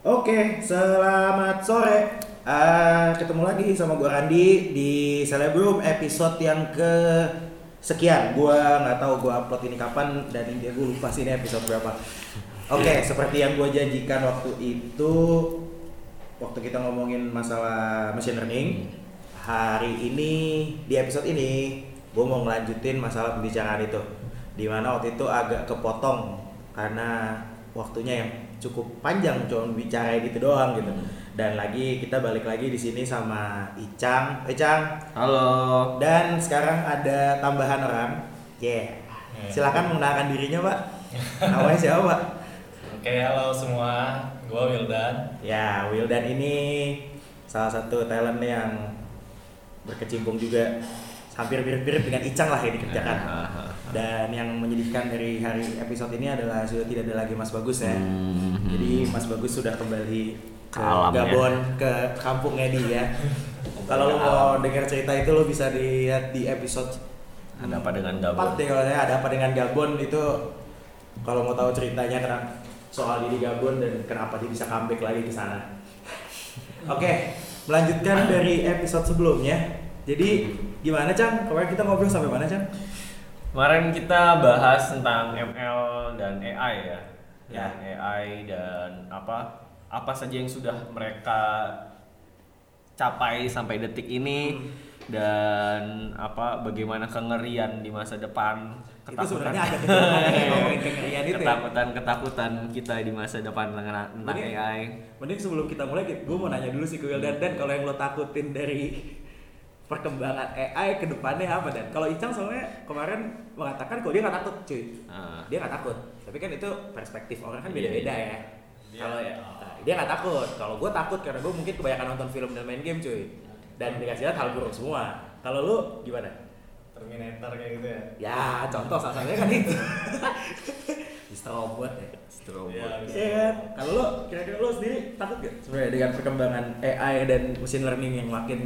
Oke, selamat sore. Ah, ketemu lagi sama gua Randi di Celebrum episode yang ke sekian. Gua nggak tahu gua upload ini kapan dan ini gue lupa sih ini episode berapa. Oke, seperti yang gua janjikan waktu itu waktu kita ngomongin masalah machine learning, hari ini di episode ini gue mau ngelanjutin masalah pembicaraan itu. Di mana waktu itu agak kepotong karena waktunya yang cukup panjang cuma bicara gitu doang gitu. Dan lagi kita balik lagi di sini sama Icang, Icang. Halo. Dan sekarang ada tambahan orang. Yeah. Silakan mengenalkan dirinya, Pak. Namanya siapa, Pak? Oke, halo semua. Gua Wildan. Ya, Wildan ini salah satu talent yang berkecimpung juga hampir mirip-mirip dengan Icang lah yang dikerjakan. Dan yang menyedihkan dari hari episode ini adalah sudah tidak ada lagi Mas Bagus ya. Hmm. Jadi Mas Bagus sudah kembali ke alam ya. Gabon, ke kampungnya dia. Kalau lo mau dengar cerita itu lo bisa dilihat di episode Ada apa dengan Gabon? deh kalau saya ada apa dengan Gabon itu kalau mau tahu ceritanya kenapa soal ini Gabon dan kenapa dia bisa comeback lagi ke sana. Oke, melanjutkan dari episode sebelumnya. Jadi gimana Cang? Kemarin kita ngobrol sampai mana Cang? Kemarin kita bahas tentang ML dan AI ya. Ya. Dan AI dan apa apa saja yang sudah mereka capai sampai detik ini Hmm. dan apa bagaimana kengerian di masa depan Itu sebenarnya ada keturunan yang ngomongin kengerian itu ya. ketakutan ketakutan kita di masa depan tentang Mending- AI Mending sebelum kita mulai, gue mau nanya dulu sih ke Wildan Dan kalau yang lo takutin dari perkembangan AI ke depannya apa Dan? Kalau Icang soalnya kemarin mengatakan kalau dia nggak takut cuy Ah. dia nggak takut tapi kan itu perspektif orang kan Iya, beda-beda iya. ya Dia- kalau ya nah, dia nggak takut kalau gue takut karena gue mungkin kebanyakan nonton film dan main game cuy dan dikasih lihat hal buruk semua kalau lu gimana Terminator kayak gitu ya. ya contoh salah satunya kan itu Mr. Robot ya. Iya, bisa. Iya kan? Kalau lo kira-kira lo sendiri takut gak sebenarnya dengan perkembangan AI dan machine learning yang makin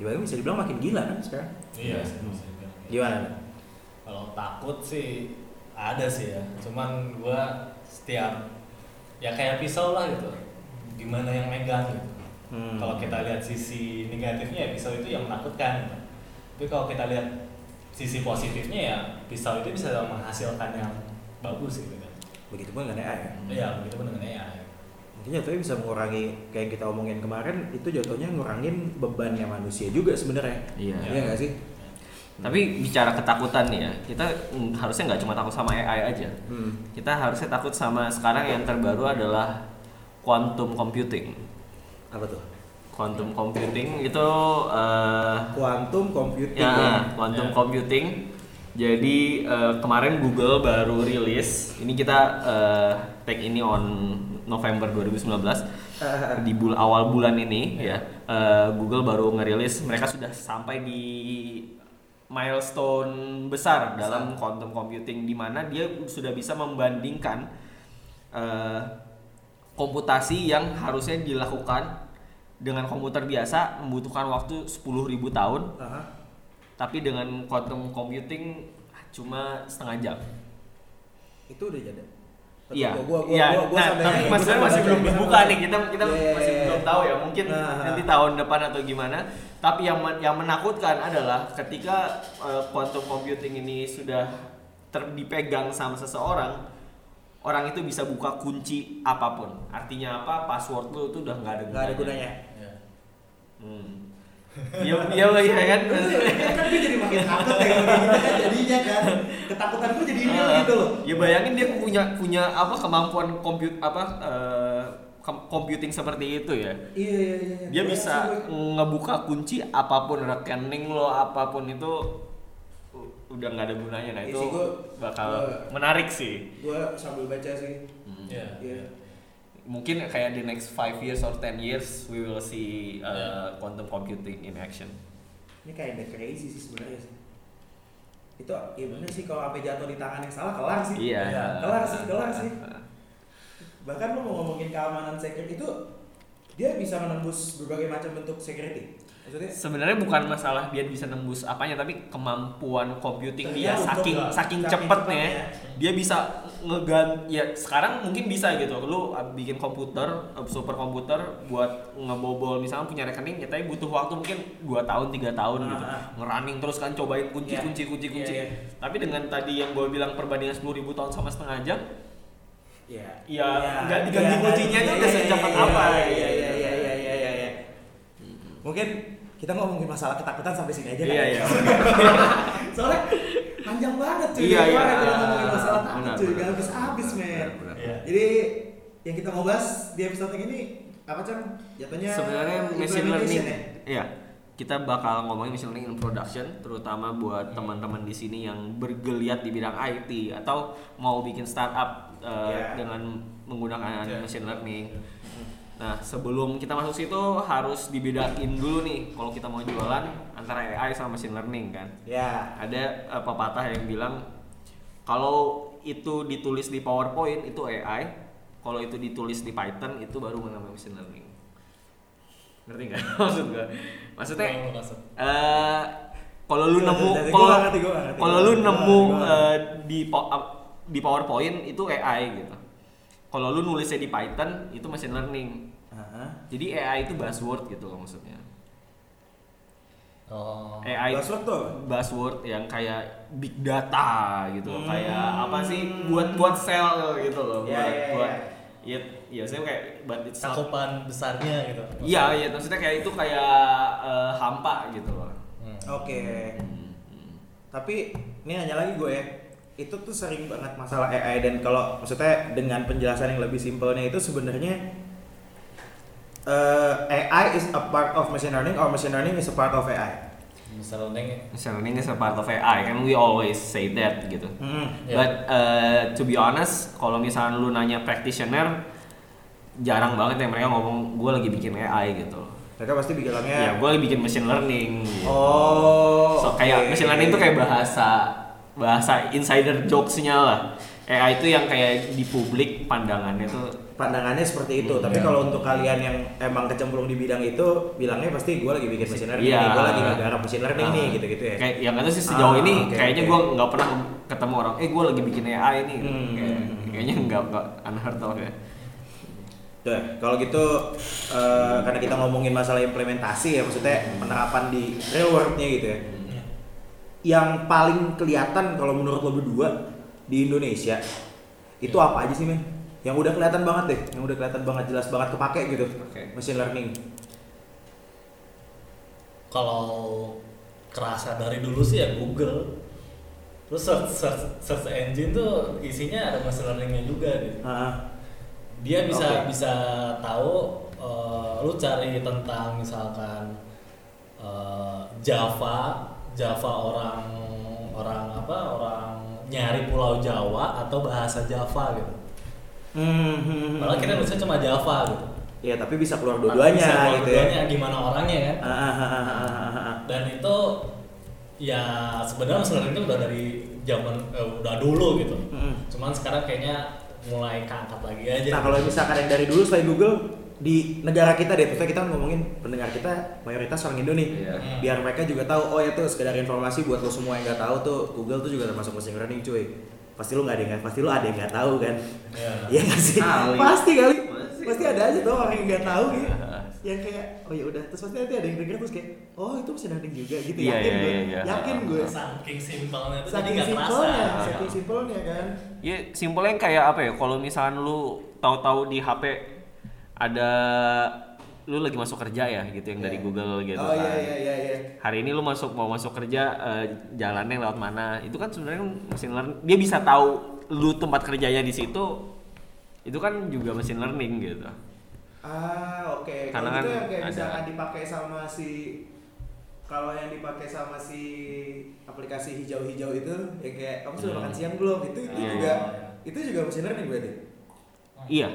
gimana bisa dibilang makin gila kan sekarang? Iya, dibilang. Gimana? Kalau takut sih ada sih ya. Cuman gua setiap ya kayak pisau lah gitu. Gimana yang megang gitu. Hmm. Kalau kita lihat sisi negatifnya ya pisau itu yang menakutkan. Gitu. Tapi kalau kita lihat sisi positifnya ya pisau itu bisa menghasilkan yang bagus gitu kan. Begitu pun dengan AI ya. Iya, begitu pun dengan AI. Mungkin jatuhnya bisa mengurangi kayak yang kita omongin kemarin itu jatuhnya ngurangin bebannya manusia juga sebenarnya. Iya. Iya nggak sih? Tapi bicara ketakutan nih ya, kita harusnya nggak cuma takut sama AI aja. Hmm. Kita harusnya takut sama sekarang yang terbaru adalah quantum computing. Apa tuh? Quantum computing itu eh, Quantum computing. ya quantum Ya. computing. Jadi eh, kemarin Google baru rilis. Ini kita eh, take ini on November 2019 Eh, di bul awal bulan ini ya eh, Google baru ngerilis mereka sudah sampai di milestone besar dalam quantum computing di mana dia sudah bisa membandingkan eh, komputasi yang harusnya dilakukan dengan komputer biasa membutuhkan waktu 10.000 tahun Aha. tapi dengan quantum computing cuma setengah jam. Itu udah jadi. Iya, Gua, gua, gua, iya. gua, gua nah, tapi maksudnya sampai masih belum dibuka nih. Kita kita Iya, iya, masih iya. belum tahu ya. Mungkin Nah, nanti nah. tahun depan atau gimana. Tapi yang men- yang menakutkan adalah ketika uh, quantum computing ini sudah ter- dipegang sama seseorang, orang itu bisa buka kunci apa pun. Artinya apa? Password lu itu udah nggak ada nggak ada gunanya. Ya. Hmm. Iya, iya, iya kan. kan gue jadi makin takut ya gitu kan jadinya kan ketakutan gue jadi real Ah, gitu loh. Ya bayangin dia punya punya apa kemampuan compute apa eh, kom- computing seperti itu ya. Iya iya iya. Dia bisa ngebuka kunci apa pun rekening lo apa pun itu udah nggak ada gunanya nah Iya itu sih, gua- bakal gua- menarik sih Gue sambil baca sih. Iya. Mungkin kayak di next 5 years or 10 years we will see uh, Yeah. quantum computing in action Ini kayak the crazy sih sebenarnya sih. Itu ya bener sih kalau sampai jatuh di tangan yang salah kelar sih. iya Iya. Kelar sih, kelar sih. Bahkan lo mau ngomongin keamanan security itu dia bisa menembus berbagai macam bentuk security. Maksudnya sebenarnya bukan masalah dia bisa nembus apanya tapi kemampuan computing dia saking saking saking cepetnya cepatnya. dia bisa ngegan ya sekarang mungkin bisa gitu lu bikin komputer super komputer buat ngebobol misalnya punya rekening ya tapi butuh waktu mungkin 2 tahun tiga tahun gitu Ah, ah. ngerunning terus kan cobain kunci Iya. kunci kunci kunci Iya, iya. tapi dengan tadi yang gue bilang perbandingan 10.000 ribu tahun sama setengah jam Iya. Ya, Iya, nggak diganti iya, kuncinya iya, tuh iya, udah iya, secepat iya, apa, Iya iya iya iya iya iya iya. iya. Mungkin kita ngomongin masalah ketakutan sampai sini aja Iya, kan? iya. Soalnya panjang banget cuy. Iya, iya. kita ngomongin masalah takut Benar, cuy, benar. gak habis-habis men. Benar, benar. Iya. Jadi yang kita mau bahas di episode ini apa Cang? Jatuhnya sebenarnya machine learning ya? iya kita bakal ngomongin machine learning in production terutama buat teman-teman di sini yang bergeliat di bidang IT atau mau bikin startup uh, Iya. dengan menggunakan Iya. machine learning nah sebelum kita masuk situ harus dibedain dulu nih kalau kita mau jualan antara AI sama machine learning kan Ya. ada uh, pepatah yang bilang kalau itu ditulis di PowerPoint itu AI, kalau itu ditulis di Python itu baru namanya machine learning. Ngerti nggak maksud gue? Maksudnya eh kalau lu nemu kalau lu nemu eh, di po- di PowerPoint itu AI gitu. Kalau lu nulisnya di Python itu machine learning. Jadi AI itu buzzword gitu loh maksudnya. Oh. AI Buzzword tuh buzzword yang kayak big data gitu Hmm. kayak apa sih buat buat sell gitu loh Ya, buat ya, ya. buat ya ya saya kayak not- Cakupan besarnya gitu. iya iya maksudnya kayak itu kayak eh, hampa gitu loh Hmm. Oke. Hmm, hmm. Tapi ini hanya lagi gue ya. Itu tuh sering banget masalah AI dan kalau maksudnya dengan penjelasan yang lebih simpelnya itu sebenarnya eh, AI is a part of machine learning or machine learning is a part of AI. Misalnya machine learning is a part of AI kan we always say that gitu Hmm. Iya. but eh, to be honest kalau misalnya lu nanya practitioner jarang banget ya mereka ngomong gue lagi bikin AI gitu Mereka pasti ya bilangnya gue lagi bikin machine learning gitu. Oh. So, kayak oke. machine learning itu kayak bahasa bahasa insider jokes-nya lah. AI itu yang kayak di publik pandangannya tuh pandangannya seperti itu. Tapi Iya. kalau untuk kalian yang emang kecemplung di bidang itu, bilangnya pasti gue lagi bikin machine learning, nih, gue lagi ngegarap machine learning Nah, nih, gitu-gitu ya. Kayak yang itu sih sejauh Ah, ini oke, kayaknya oke. gue nggak pernah ketemu orang, eh gue lagi bikin AI nih. Hmm. Kayak- kayaknya nggak nggak unheard of ya. Tuh, kalau gitu eh, karena kita ngomongin masalah implementasi ya, maksudnya penerapan di real world-nya gitu ya. Yang paling kelihatan kalau menurut lo berdua di Indonesia itu apa aja sih men? Yang udah kelihatan banget deh, yang udah kelihatan banget jelas banget kepake gitu. Oke. Machine learning. kalau kerasa dari dulu sih ya Google. Terus search, search, search engine tuh isinya ada machine learningnya juga gitu. Ah, Dia bisa Oke. bisa tahu eh, lu cari tentang misalkan eh, Java, Java orang orang apa orang nyari Pulau Jawa atau bahasa Java gitu. hmm, hmm, hmm, Malah kita hmm. nulisnya cuma Java gitu. Ya tapi bisa keluar dua-duanya bisa keluar gitu ya. dua-duanya, gimana orangnya kan? Ah, ah, ah, ah, ah, ah, dan itu ya sebenarnya learning itu udah dari zaman eh, udah dulu gitu Mm-mm. cuman sekarang kayaknya mulai keangkat lagi aja Nah kalau misalkan yang dari dulu selain Google di negara kita deh, terus kita ngomongin pendengar kita mayoritas orang Indo nih. Iya. Hmm. Biar mereka juga tahu, oh ya tuh sekedar informasi buat lo semua yang nggak tahu tuh Google tuh juga termasuk machine learning cuy. Pasti lo nggak ada yang nggak- pasti lo ada yang nggak tahu kan? Iya. Iya nggak sih? Kali. Pasti kali. Pasti. Pasti ada aja tuh orang yang nggak tahu gitu. Yang kayak, oh ya udah, terus pasti nanti ada yang denger terus kayak, oh itu machine learning juga gitu. Iya, yakin iya, gue, iya, iya. yakin gue. saking simpelnya itu Saking simpelnya, saking simpelnya kan. Ya simpelnya kayak apa ya? Kalau misalnya lu tahu-tahu di HP ada lu lagi masuk kerja ya gitu yang dari Iya. Google gitu Oh iya kan. iya iya iya. hari ini lu masuk mau masuk kerja eh, jalannya lewat mana itu kan sebenarnya machine learning dia bisa tahu lu tempat kerjanya di situ itu kan juga machine learning gitu Ah, oke. Kalau Karena gitu kan yang kayak ada- misalkan dipakai sama si kalau yang dipakai sama si aplikasi hijau-hijau itu yang kayak kamu sudah Hmm. makan siang belum? Itu itu Iya, juga iya. itu juga machine learning berarti. iya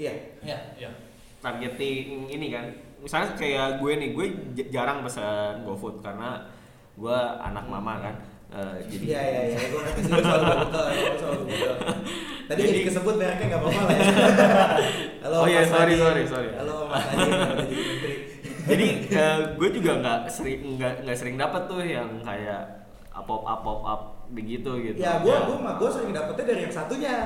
Iya. ya ya targeting ini kan misalnya kayak gue nih gue jarang pesan GoFood karena gue anak mama kan Eh, jadi Iya iya iya, gue ngerti sih selalu buka, selalu buka. Tadi Jadi- jadi kesebut mereknya nggak apa-apa lah ya. Halo. Oh iya, sorry, sorry, sorry. Halo Mas udah jadi eh, gue juga nggak sering nggak nggak sering dapat tuh yang kayak pop up pop up begitu gitu Ya gue gue mah gue sering dapetnya dari yang satunya.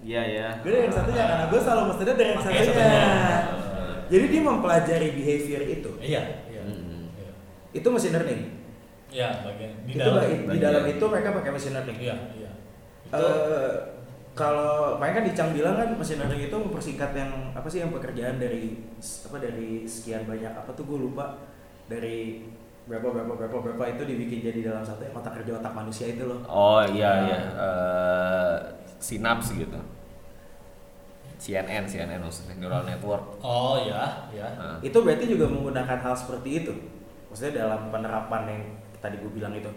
Iya ya. Gue dari yang satunya karena gue selalu mestinya dari satunya. satunya. Jadi dia mempelajari behavior itu. Iya, iya. Hmm. Iya. Itu machine learning. Iya, bagian di itu dalam. di dalam itu mereka pakai machine learning. Iya, iya. Itu Eh, kalau makanya kan Dicang bilang kan machine learning itu mempersingkat yang apa sih yang pekerjaan dari apa dari sekian banyak apa tuh gue lupa dari berapa berapa berapa berapa itu dibikin jadi dalam satu otak kerja otak manusia itu loh. Oh iya iya. Eh, sinaps gitu. CNN CNN maksudnya neural network. Oh iya, iya. Nah, Itu berarti juga menggunakan hal seperti itu. Maksudnya dalam penerapan yang tadi gue bilang itu.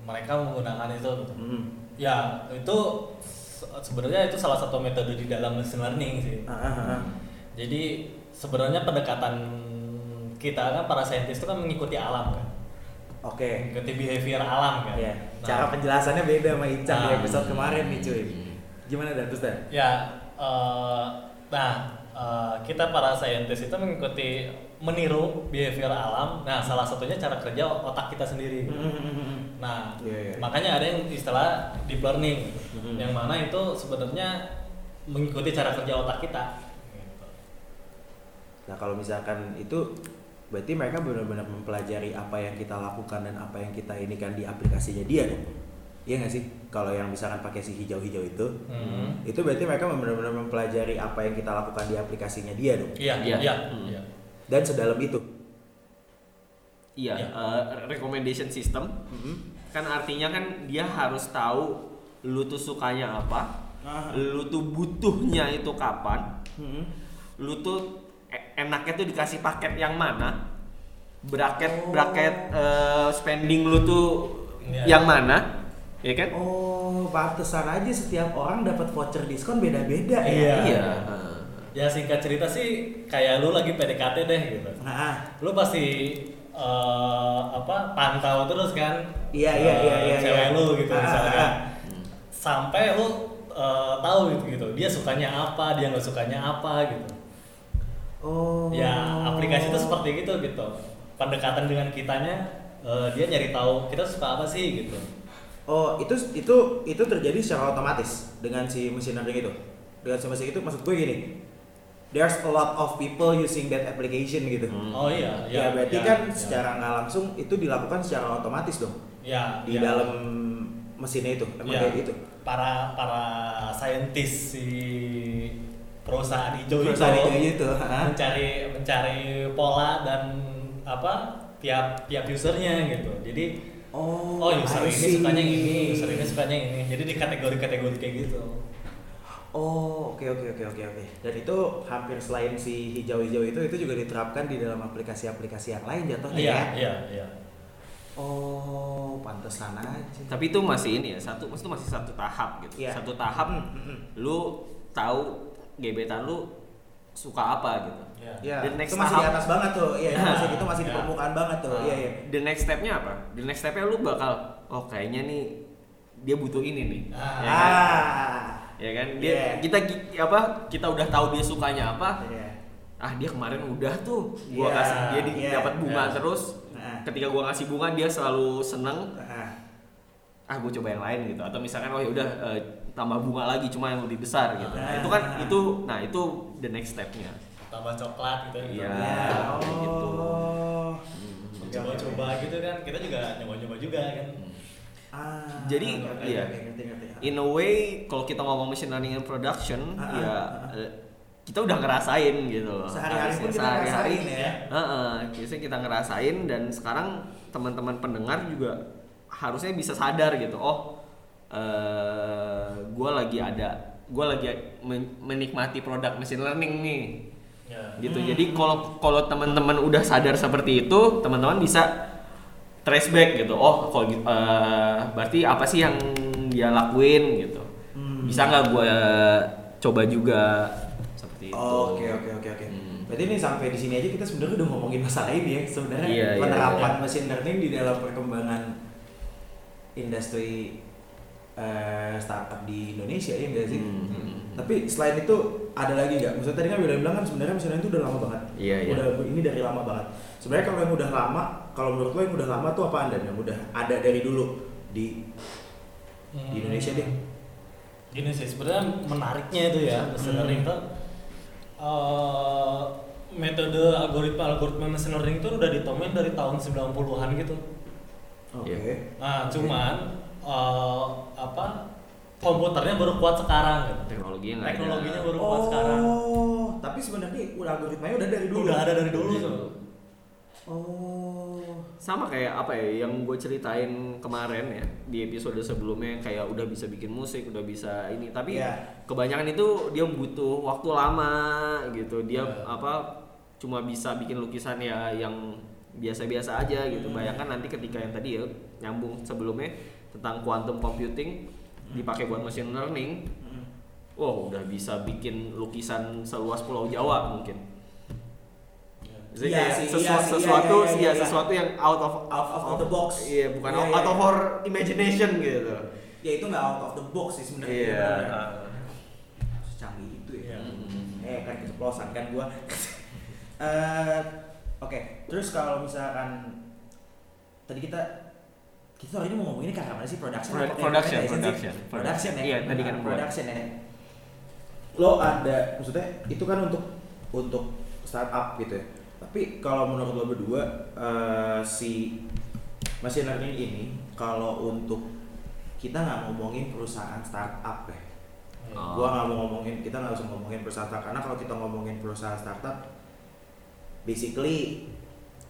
Mereka menggunakan itu gitu. Hmm. Ya, itu se- sebenarnya itu salah satu metode di dalam machine learning sih. Ah, ah, ah. Jadi sebenarnya pendekatan kita kan para saintis itu kan mengikuti alam kan. Oke. Mengikuti behavior alam kan. Ya, Nah, cara penjelasannya beda sama di Nah. episode kemarin nih cuy. Gimana dan terus Dan? Ya, eh, nah eh, kita para saintis itu mengikuti meniru behavior alam. Nah, salah satunya cara kerja otak kita sendiri. Hmm. Nah, Iya, iya. makanya ada yang istilah deep learning, Mhm. yang mana itu sebenarnya mengikuti cara kerja otak kita. Nah kalau misalkan itu berarti mereka benar-benar mempelajari apa yang kita lakukan dan apa yang kita ini kan di aplikasinya dia dong. Iya nggak sih? Kalau yang misalkan pakai si hijau-hijau itu, Mhm. itu berarti mereka benar-benar mempelajari apa yang kita lakukan di aplikasinya dia dong. Iya, Iya. iya, Hmm. iya. Dan sedalam itu. Iya. Eh, recommendation system kan artinya kan dia harus tahu lu tuh sukanya apa, Ah. lu tuh butuhnya itu kapan, Hmm. lu tuh enaknya tuh dikasih paket yang mana, bracket Oh. bracket eh, spending lu tuh Iya. yang mana, ya kan? Oh, pantesan aja setiap orang dapat voucher diskon beda-beda Iya. ya. Iya. Ya singkat cerita sih kayak lu lagi PDKT deh gitu. Nah, Lu pasti eh, apa pantau terus kan? Iya, iya, eh, iya, iya, Cewek iya. lu gitu Ah, misalnya. ah, ah. Sampai lu eh, tahu gitu, gitu. Dia sukanya apa, dia nggak sukanya apa gitu. Oh. Ya aplikasi itu seperti gitu gitu. Pendekatan dengan kitanya eh, dia nyari tahu kita suka apa sih gitu. Oh, itu itu itu terjadi secara otomatis dengan si mesin learning itu. Dengan si mesin itu maksud gue gini. There's a lot of people using that application gitu. Hmm. Oh iya, Ya, berarti ya, kan ya. secara nggak langsung itu dilakukan secara otomatis dong ya, di ya. dalam mesinnya itu. Emang Ya, kayak gitu. para para saintis si perusahaan hijau Perusahaan itu hijau itu, mencari mencari pola dan apa tiap tiap usernya gitu jadi Oh, oh user ini sukanya yang ini user ini sukanya yang ini jadi di kategori kategori kayak gitu Oh, oke oke oke oke oke. Dan itu hampir selain si hijau-hijau itu itu juga diterapkan di dalam aplikasi-aplikasi yang lain jatuhnya iya ya. iya iya Oh, pantesan aja. Tapi itu masih ini ya, satu itu masih satu tahap gitu. Iya. Satu tahap hmm, hmm. lu tahu gebetan lu suka apa gitu. iya Ya, The next itu masih di tahap- atas banget tuh. Iya, itu masih itu masih di Ya. permukaan banget tuh. Nah, Iya, iya. The next stepnya apa? The next stepnya lu bakal, oh kayaknya nih dia butuh ini nih, Ah. ya kan? Ah. Ya kan? Dia Yeah. kita apa? Kita udah tahu dia sukanya apa. Iya. Ah dia kemarin udah tuh, gua Yeah, kasih dia di- yeah, dapat bunga yeah. terus. Nah. Ketika gua ngasih bunga dia selalu seneng. Ah. Ah gue coba yang lain gitu. Atau misalkan oh ya udah eh, tambah bunga lagi cuma yang lebih besar gitu. Nah, Ah. itu kan itu, nah itu the next stepnya. tambah coklat gitu Iya. Ya, gitu. oh. coba-coba gitu kan kita juga nyoba-nyoba juga kan Ah. Jadi, oke, iya. oke, ngerti, ngerti. in a way kalau kita ngomong machine learning and production Ah, ya ah, ah. eh, kita udah ngerasain gitu loh Sehari-hari pun kita ngerasain ya. Heeh, biasanya kita ngerasain dan sekarang teman-teman pendengar juga harusnya bisa sadar gitu oh eh gue lagi ada gue lagi men- menikmati produk machine learning nih ya gitu Hmm. jadi kalau kalau teman-teman udah sadar seperti itu teman-teman bisa trace back gitu oh kalau gitu eh, berarti apa sih yang dia lakuin gitu Hmm. bisa nggak gue coba juga seperti itu Oke oke oke oke. Hmm. Berarti ini sampai di sini aja kita sebenarnya udah ngomongin masalah ini ya sebenarnya Iya, iya, penerapan iya. machine learning di dalam perkembangan industri eh, startup di Indonesia ya enggak sih? Hmm, hmm, hmm. Tapi selain itu ada lagi nggak? Maksudnya tadi kan William bilang kan sebenarnya learning itu udah lama banget. Iya, iya. Udah ini dari lama banget. Sebenarnya kalau yang udah lama, kalau menurut lo yang udah lama tuh apa anda yang udah ada dari dulu di di Indonesia deh? gini sih sebenarnya menariknya itu ya machine Hmm. learning itu eh, metode algoritma algoritma machine learning itu udah ditemuin dari tahun 90-an gitu. Oke. Iya. Nah, cuman eh, apa komputernya baru kuat sekarang gitu. Teknologinya nggak ada. Teknologinya baru kuat sekarang. Oh, tapi sebenarnya udah algoritmanya udah dari dulu. Udah ada dari dulu Iya. Oh. sama kayak apa ya yang gue ceritain kemarin ya di episode sebelumnya kayak udah bisa bikin musik udah bisa ini tapi Iya. kebanyakan itu dia butuh waktu lama gitu dia Iya. apa cuma bisa bikin lukisan ya yang biasa-biasa aja gitu Hmm. bayangkan nanti ketika yang tadi ya nyambung sebelumnya tentang quantum computing dipakai buat machine learning Hmm. wow udah bisa bikin lukisan seluas pulau Jawa mungkin Jadi Iya kayak sih, sesu- iya sih, iya, sesuatu iya, iya, iya, iya. sesuatu yang out of Out of the box. Iya, bukan Iya, out, iya, out of iya. our imagination gitu. Ya itu nggak out of the box sih sebenarnya. Iya. Secanggih itu ya. Iya. Hmm. Eh kan keceplosan kan gua. Eh, Oke, terus kalau misalkan tadi kita kita hari ini mau ngomongin karena mana sih? Production Pro- production, ya, sih? production. production ya? Iya, tadi kan production ya. Lo ada maksudnya itu kan untuk untuk startup gitu ya. Tapi kalau menurut lo berdua eh, si machine learning ini kalau untuk kita nggak ngomongin perusahaan startup ya. Oh. gua nggak mau ngomongin kita nggak usah ngomongin perusahaan startup. Karena kalau kita ngomongin perusahaan startup basically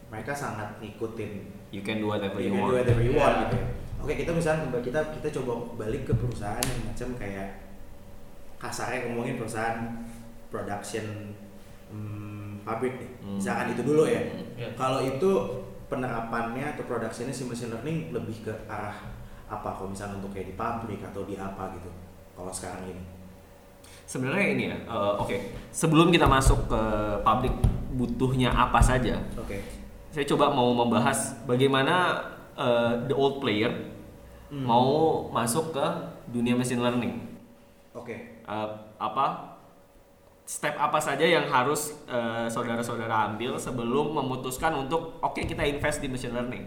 mereka sangat ngikutin You can do whatever you you can do want. whatever you want Yeah. gitu ya. Oke kita misalnya kita kita coba balik ke perusahaan yang macam kayak kasarnya ngomongin perusahaan production hmm, pabrik nih. Hmm. Misalkan itu dulu ya. Hmm. Iya. Kalau itu penerapannya atau productionnya si machine learning lebih ke arah apa? Kalau misalnya untuk kayak di pabrik atau di apa gitu. Kalau sekarang ini. Sebenarnya ini ya, eh, oke. Sebelum kita masuk ke publik butuhnya apa saja, Oke. Saya coba mau membahas bagaimana eh, the old player Hmm. mau masuk ke dunia machine learning. Oke. Eh, apa step apa saja yang harus eh, saudara-saudara ambil sebelum memutuskan untuk oke kita invest di machine learning.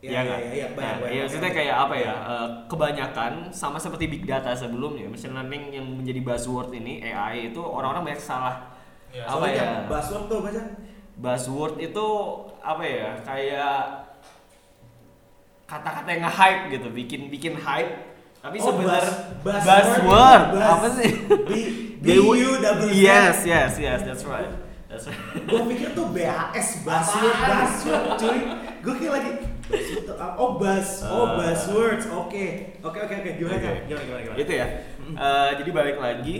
Iya Iya iya nggak? iya iya, banyak, Nah, banyak, iya, maksudnya banyak. kayak apa ya? eh, kebanyakan sama seperti big data sebelumnya, machine learning yang menjadi buzzword ini AI itu orang-orang banyak salah. Iya. Apa Soalnya ya? Buzzword tuh baca. Buzzword itu apa ya? Kayak kata-kata yang nge-hype gitu, bikin bikin hype. Tapi Oh, sebenarnya buzz- buzzword buzz- apa sih? B B U Z. Yes, yes, yes, that's right. That's right. Gue pikir tuh BAS, buzzword, Apaan? buzzword, cuy. Gue kayak lagi buzzword? Oh buzz, oh Ah. buzzwords, oke, oke oke oke. Gimana Oke. Kak? gimana gimana gimana? Itu ya. Eh, jadi balik lagi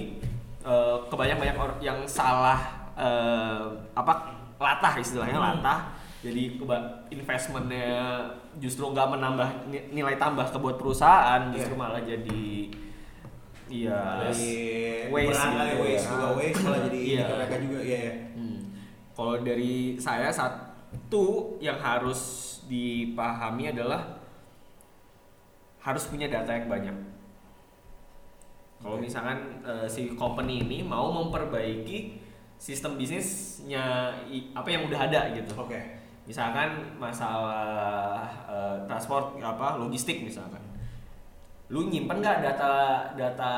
eh, kebanyak banyak orang yang salah eh, apa latah istilahnya Hmm. latah. Jadi investmentnya justru nggak menambah ni- nilai tambah ke buat perusahaan, justru Iya. malah jadi iya Waste, waste waste, kali gitu. waste juga waste, malah jadi Iya. ke mereka juga, ya. Hmm. Kalau dari saya satu yang harus dipahami adalah harus punya data yang banyak. Kalau misalkan eh, si company ini mau memperbaiki sistem bisnisnya apa yang udah ada gitu. Oke. Misalkan masalah eh, transport apa logistik misalkan. Lu nyimpen nggak data data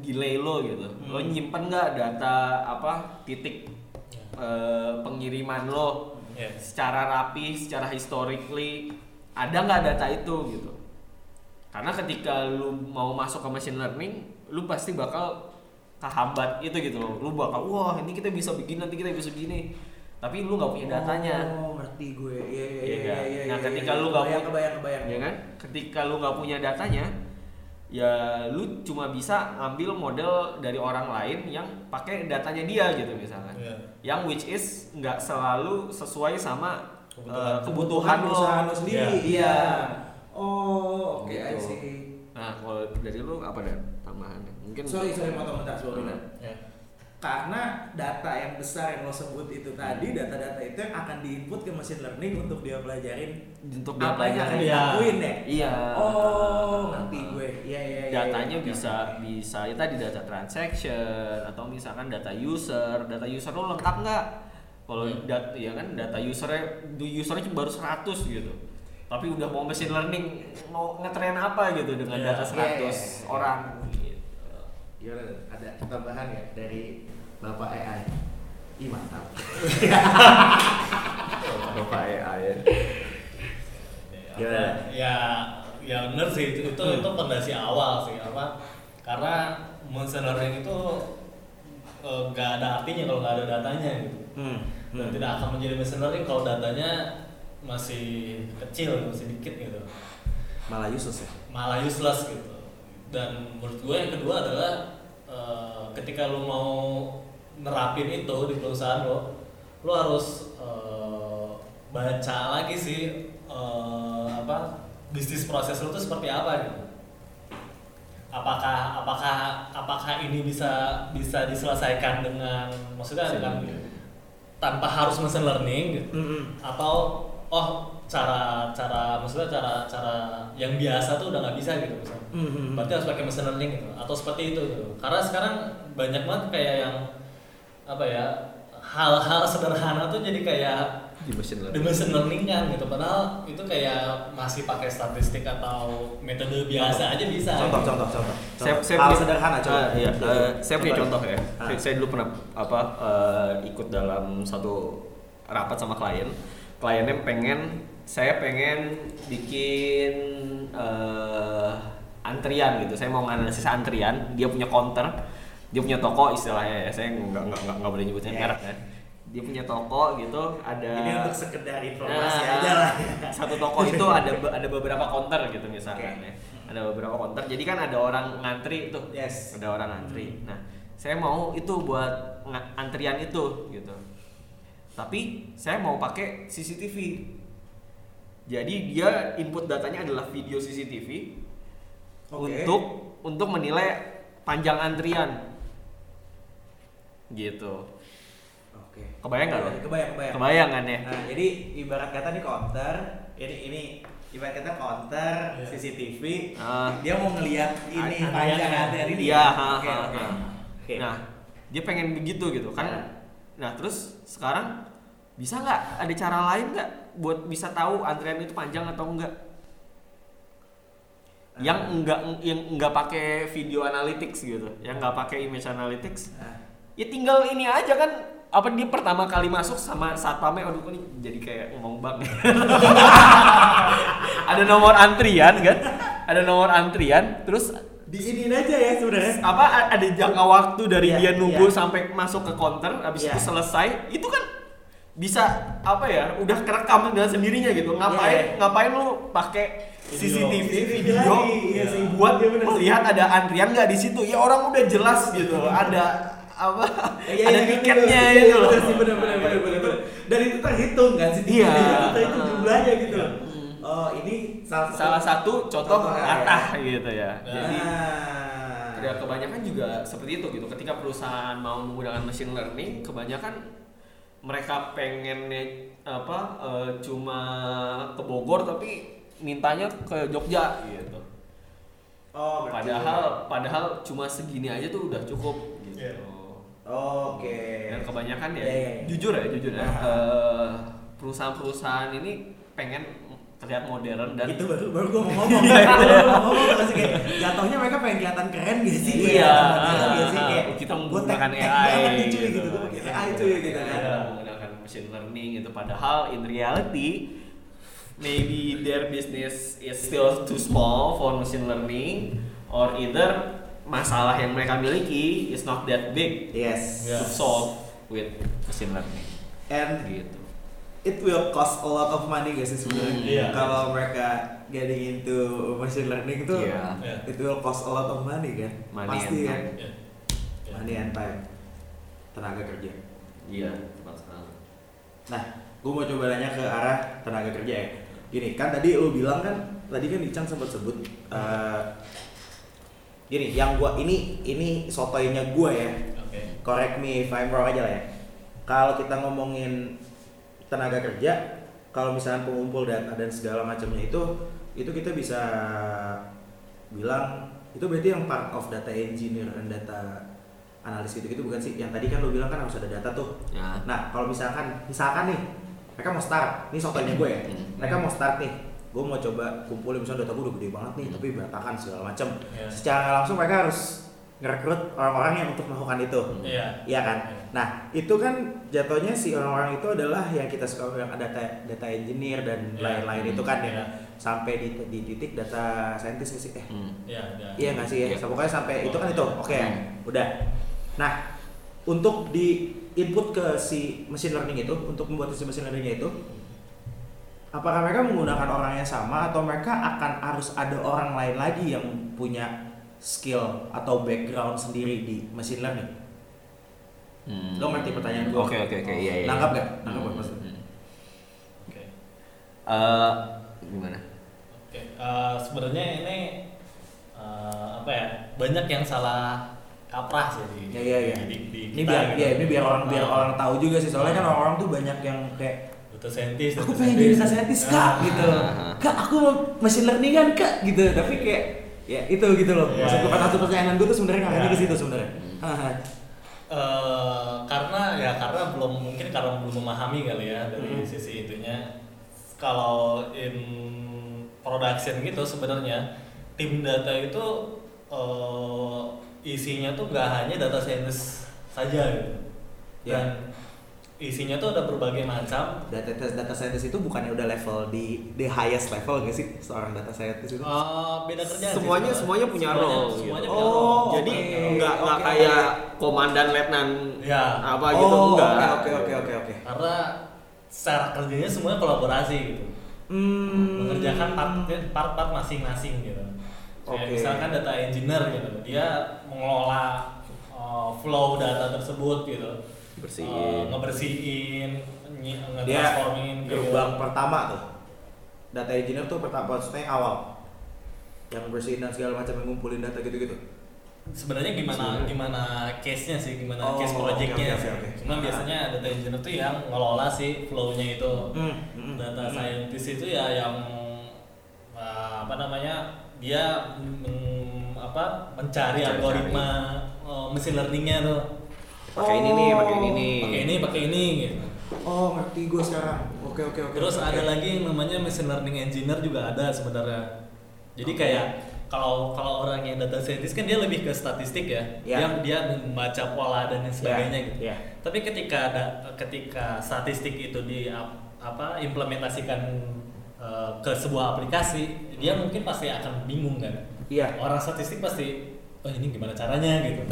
delay lo gitu. Lo Hmm. nyimpen nggak data apa titik eh, pengiriman lo Iya. secara rapi, secara historically ada nggak data itu gitu. Karena ketika lu mau masuk ke machine learning, lu pasti bakal kehambat itu gitu loh. Lu bakal wah ini kita bisa begini nanti kita bisa begini. Tapi lu nggak punya datanya. Oh, ngerti gue. Iya iya Iya iya iya. Nah, iya, ketika iya. lu nggak punya- kebayang kebayang. Ya kan? Ketika lu nggak punya datanya, ya lu cuma bisa ngambil model dari orang lain yang pakai datanya dia gitu misalkan. Iya. Yang which is nggak selalu sesuai sama Kebutuhan. eh, kebutuhan lo. perusahaan lo sendiri. Iya. Iya. Oh, oke, I Gitu. see. Nah, kalau dari lu apa dan tambahannya? Mungkin Sorry, sorry motong bentar, sorry. Benar. Ya. Karena data yang besar yang lo sebut itu tadi, data-data itu yang akan diinput ke machine learning untuk dia pelajarin untuk dia apa yang akan pelajarin. Iya. dilakuin ya. Iya. Oh, ngerti gue. Iya, iya, iya. Datanya iya. bisa Oke. bisa ya tadi data transaction atau misalkan data user, data user lo lengkap nggak? Kalau Hmm. dat ya kan data usernya usernya cuma baru 100 gitu. tapi udah mau machine learning mau ngetrain apa gitu dengan Iya, data 100 iya, iya. orang gitu. Gimana? Ada tambahan ya dari Bapak AI? Ih mantap. Bapak AI ya. Gimana? ya ya bener sih itu itu, Hmm. itu fondasi awal sih apa karena machine learning itu eh, nggak ada artinya kalau nggak ada datanya gitu Hmm. dan tidak akan menjadi machine learning kalau datanya masih kecil masih dikit gitu Malah useless ya. malah useless gitu dan menurut gue yang kedua adalah eh, ketika lu mau nerapin itu di perusahaan lo lu harus eh, baca lagi sih eh, apa bisnis proses lu tuh seperti apa gitu. Apakah apakah apakah ini bisa bisa diselesaikan dengan maksudnya dengan tanpa harus machine learning gitu? Hmm. atau oh cara cara maksudnya cara cara yang biasa tuh udah nggak bisa gitu misalnya Hmm. berarti harus pakai machine learning gitu atau seperti itu gitu karena sekarang banyak banget kayak yang apa ya hal-hal sederhana tuh jadi kayak di machine di machine learning kan gitu padahal itu kayak masih pakai statistik atau metode biasa aja bisa Contoh, gitu. contoh, contoh. saya, Contoh. saya Hal punya- sederhana coba. Ah, iya, eh, saya punya contoh ya. Ah. Saya, saya dulu pernah apa eh, ikut dalam satu rapat sama klien. Kliennya pengen saya pengen bikin eh, antrian gitu. Saya mau nganalisis antrian. Dia punya counter, dia punya toko istilahnya ya. Saya nggak nggak nggak- nggak boleh nyebutin Iya. merek kan. Dia punya toko gitu. Ada Ini untuk sekedar informasi Nah, aja lah. Satu toko itu ada ada beberapa counter gitu misalkan Oke. ya. Ada beberapa counter. Jadi kan ada orang ngantri itu. Yes. Ada orang ngantri. Nah, saya mau itu buat antrian itu gitu. Tapi saya mau pakai CCTV. Jadi dia input datanya adalah video CCTV Oke. untuk untuk menilai panjang antrian. Gitu. Oke. Kebayang nggak lo? Kebayang, kebayang. Kebayang kan ya? Nah, jadi ibarat kata nih counter, ini ini ibarat kata counter Iya. CCTV, Ah. dia mau ngelihat ini Antriannya. panjang antrian ini. Iya, ya? ha, Oke, ha, oke. Nah, dia pengen begitu gitu kan. Nah. Nah, terus sekarang bisa nggak ada cara lain nggak buat bisa tahu antrian itu panjang atau enggak? Yang Ah. enggak yang enggak pakai video analytics gitu, yang enggak pakai image analytics. Nah, Ya tinggal ini aja kan apa dia pertama kali masuk sama satpamnya aduh ini jadi kayak ngomong bank ada nomor antrian kan ada nomor antrian terus di ini aja ya sebenarnya. apa ada jangka waktu dari Iya, dia nunggu iya. sampai masuk ke counter habis Iya. itu selesai itu kan bisa apa ya udah kerekam dengan sendirinya gitu Iya, ngapain ngapain lu pakai Video. CCTV video iya sih. buat Iya, bener sih. melihat ada antrian nggak di situ ya orang udah jelas gitu ada apa Iya, ada iya, tiketnya iya, itu loh bener bener, bener, bener. Dan itu terhitung kan sih? Iya. Itu jumlahnya gitu. Iya. Oh, ini salah satu. salah satu contoh latah ya. gitu ya jadi Ah. Ya kebanyakan juga seperti itu gitu. Ketika perusahaan mau menggunakan machine learning, kebanyakan mereka pengennya apa eh, cuma ke Bogor tapi mintanya ke Jogja gitu. Oh, berarti- Padahal padahal cuma segini aja tuh udah cukup gitu. Iya. Oke. Dan kebanyakan ya, Iya, iya, iya. jujur ya, jujur ya. Ah. eh, perusahaan-perusahaan ini pengen terlihat modern dan itu baru baru gue mau ngomong. Baru mau ngomong masih kayak jatuhnya mereka pengen kelihatan keren gitu sih. Iya. Gitu sih kayak Kita menggunakan AI gitu. gitu. AI cuy gitu kan. Iya, menggunakan machine learning gitu. Padahal in reality maybe their business is still too small for machine learning or either masalah yang mereka miliki is not that big yes. to solve with machine learning. And gitu it will cost a lot of money guys sih sebenarnya Hmm, iya. kalau mereka getting into machine learning itu Iya. Iya. it will cost a lot of money kan Money pasti and kan. Iya. Iya. money and time tenaga kerja iya tepat sekali Nah, gue mau coba nanya ke arah tenaga kerja ya. Gini, kan tadi lu bilang kan, tadi kan Ican sempat sebut, eh, gini, yang gua ini ini sotoynya gua ya. Oke. Correct me if I'm wrong aja lah ya. Kalau kita ngomongin tenaga kerja, kalau misalnya pengumpul data dan segala macamnya itu, itu kita bisa bilang itu berarti yang part of data engineer dan data analis gitu gitu bukan sih? Yang tadi kan lu bilang kan harus ada data tuh. ya Nah, kalau misalkan, misalkan nih, mereka mau start, ini sotonya gue ya, Hmm. mereka mau start nih, gue mau coba kumpulin misalnya data gue udah gede banget nih tapi berantakan segala macam Iya. secara langsung mereka harus ngerekrut orang-orang yang untuk melakukan itu Iya. Iya kan? Iya. Nah, itu kan jatuhnya si orang-orang itu adalah yang kita suka bilang data data engineer dan Iya. lain-lain itu kan Iya. ya. Sampai di, di titik data scientist sih? Eh, Hmm. Iya, iya. iya nggak sih ya? Iya. Pokoknya sampai itu kan itu. Oke, Hmm. udah. Nah, untuk di input ke si machine learning itu, untuk membuat si machine learningnya itu, apakah mereka menggunakan orang yang sama atau mereka akan harus ada orang lain lagi yang punya skill atau background sendiri di machine learning? Hmm. Lo ngerti pertanyaan gue? Oke oke oke iya iya. Nangkap nggak? Nangkap Hmm, maksudnya? hmm. Oke. Eh, gimana? Oke, eh, sebenarnya ini eh, apa ya? Banyak yang salah kaprah sih di, Ya, iya, iya. di, di Ini kita biar, gitu. ya, ini biar orang biar Nah, orang tahu juga sih. Soalnya kan orang-orang tuh banyak yang kayak data scientist, aku data pengen jadi data scientist. kak gitu. Kak aku mau machine learning kan kak gitu. Tapi kayak ya itu gitu loh. Iya, Maksud gue iya. satu pertanyaan gue tuh sebenarnya ngarahnya Iya. ke situ sebenarnya. Eh, karena ya karena belum mungkin karena belum memahami kali ya dari Hmm. sisi itunya. Kalau in production gitu sebenarnya tim data itu eh, isinya tuh nggak hanya data scientist saja gitu. Ya. Dan isinya tuh ada berbagai macam. Data data scientist itu bukannya udah level di the highest level gak sih seorang data scientist itu? Eh, beda kerjaan sih Semuanya- sebenarnya. semuanya punya Semuanya- role, Semuanya gitu. punya Oh, role. Jadi oke, nggak nggak oke, kayak komandan letnan Ya. apa gitu oh, enggak. Oke oke oke oke. Karena secara kerjanya semuanya kolaborasi gitu. Hmm. mengerjakan part- part-part masing-masing gitu. Kayak Oke. misalkan data engineer gitu, dia mengelola uh, flow data tersebut gitu, Bersihin. Uh, ngebersihin, nyi- Dia ngetransformin gitu. gerbang pertama tuh. Data engineer tuh pertama maksudnya yang awal. Yang bersihin dan segala macam yang ngumpulin data gitu-gitu. Sebenarnya gimana Sebenarnya. gimana case-nya sih, gimana Oh, case project-nya sih. oke, oke. Cuma biasanya data engineer tuh yang ngelola si flow-nya itu. Hmm, hmm, Data hmm. scientist itu ya yang uh, apa namanya dia mm, apa mencari algoritma uh, machine learningnya tuh Pakai ini nih, pakai ini nih. pakai ini pakai ini gitu. Oh, ngerti gue sekarang. Oke oke oke. Terus oke. ada lagi yang namanya machine learning engineer juga ada sebenarnya. Jadi Oke. kayak kalau kalau orang yang data scientist kan dia lebih ke statistik ya. Ya. Dia dia membaca pola dan lain sebagainya gitu. Ya. Tapi ketika ada ketika statistik itu di ap- apa implementasikan eh, ke sebuah aplikasi, dia mungkin pasti akan bingung kan. Iya. Orang statistik pasti, oh ini gimana caranya gitu.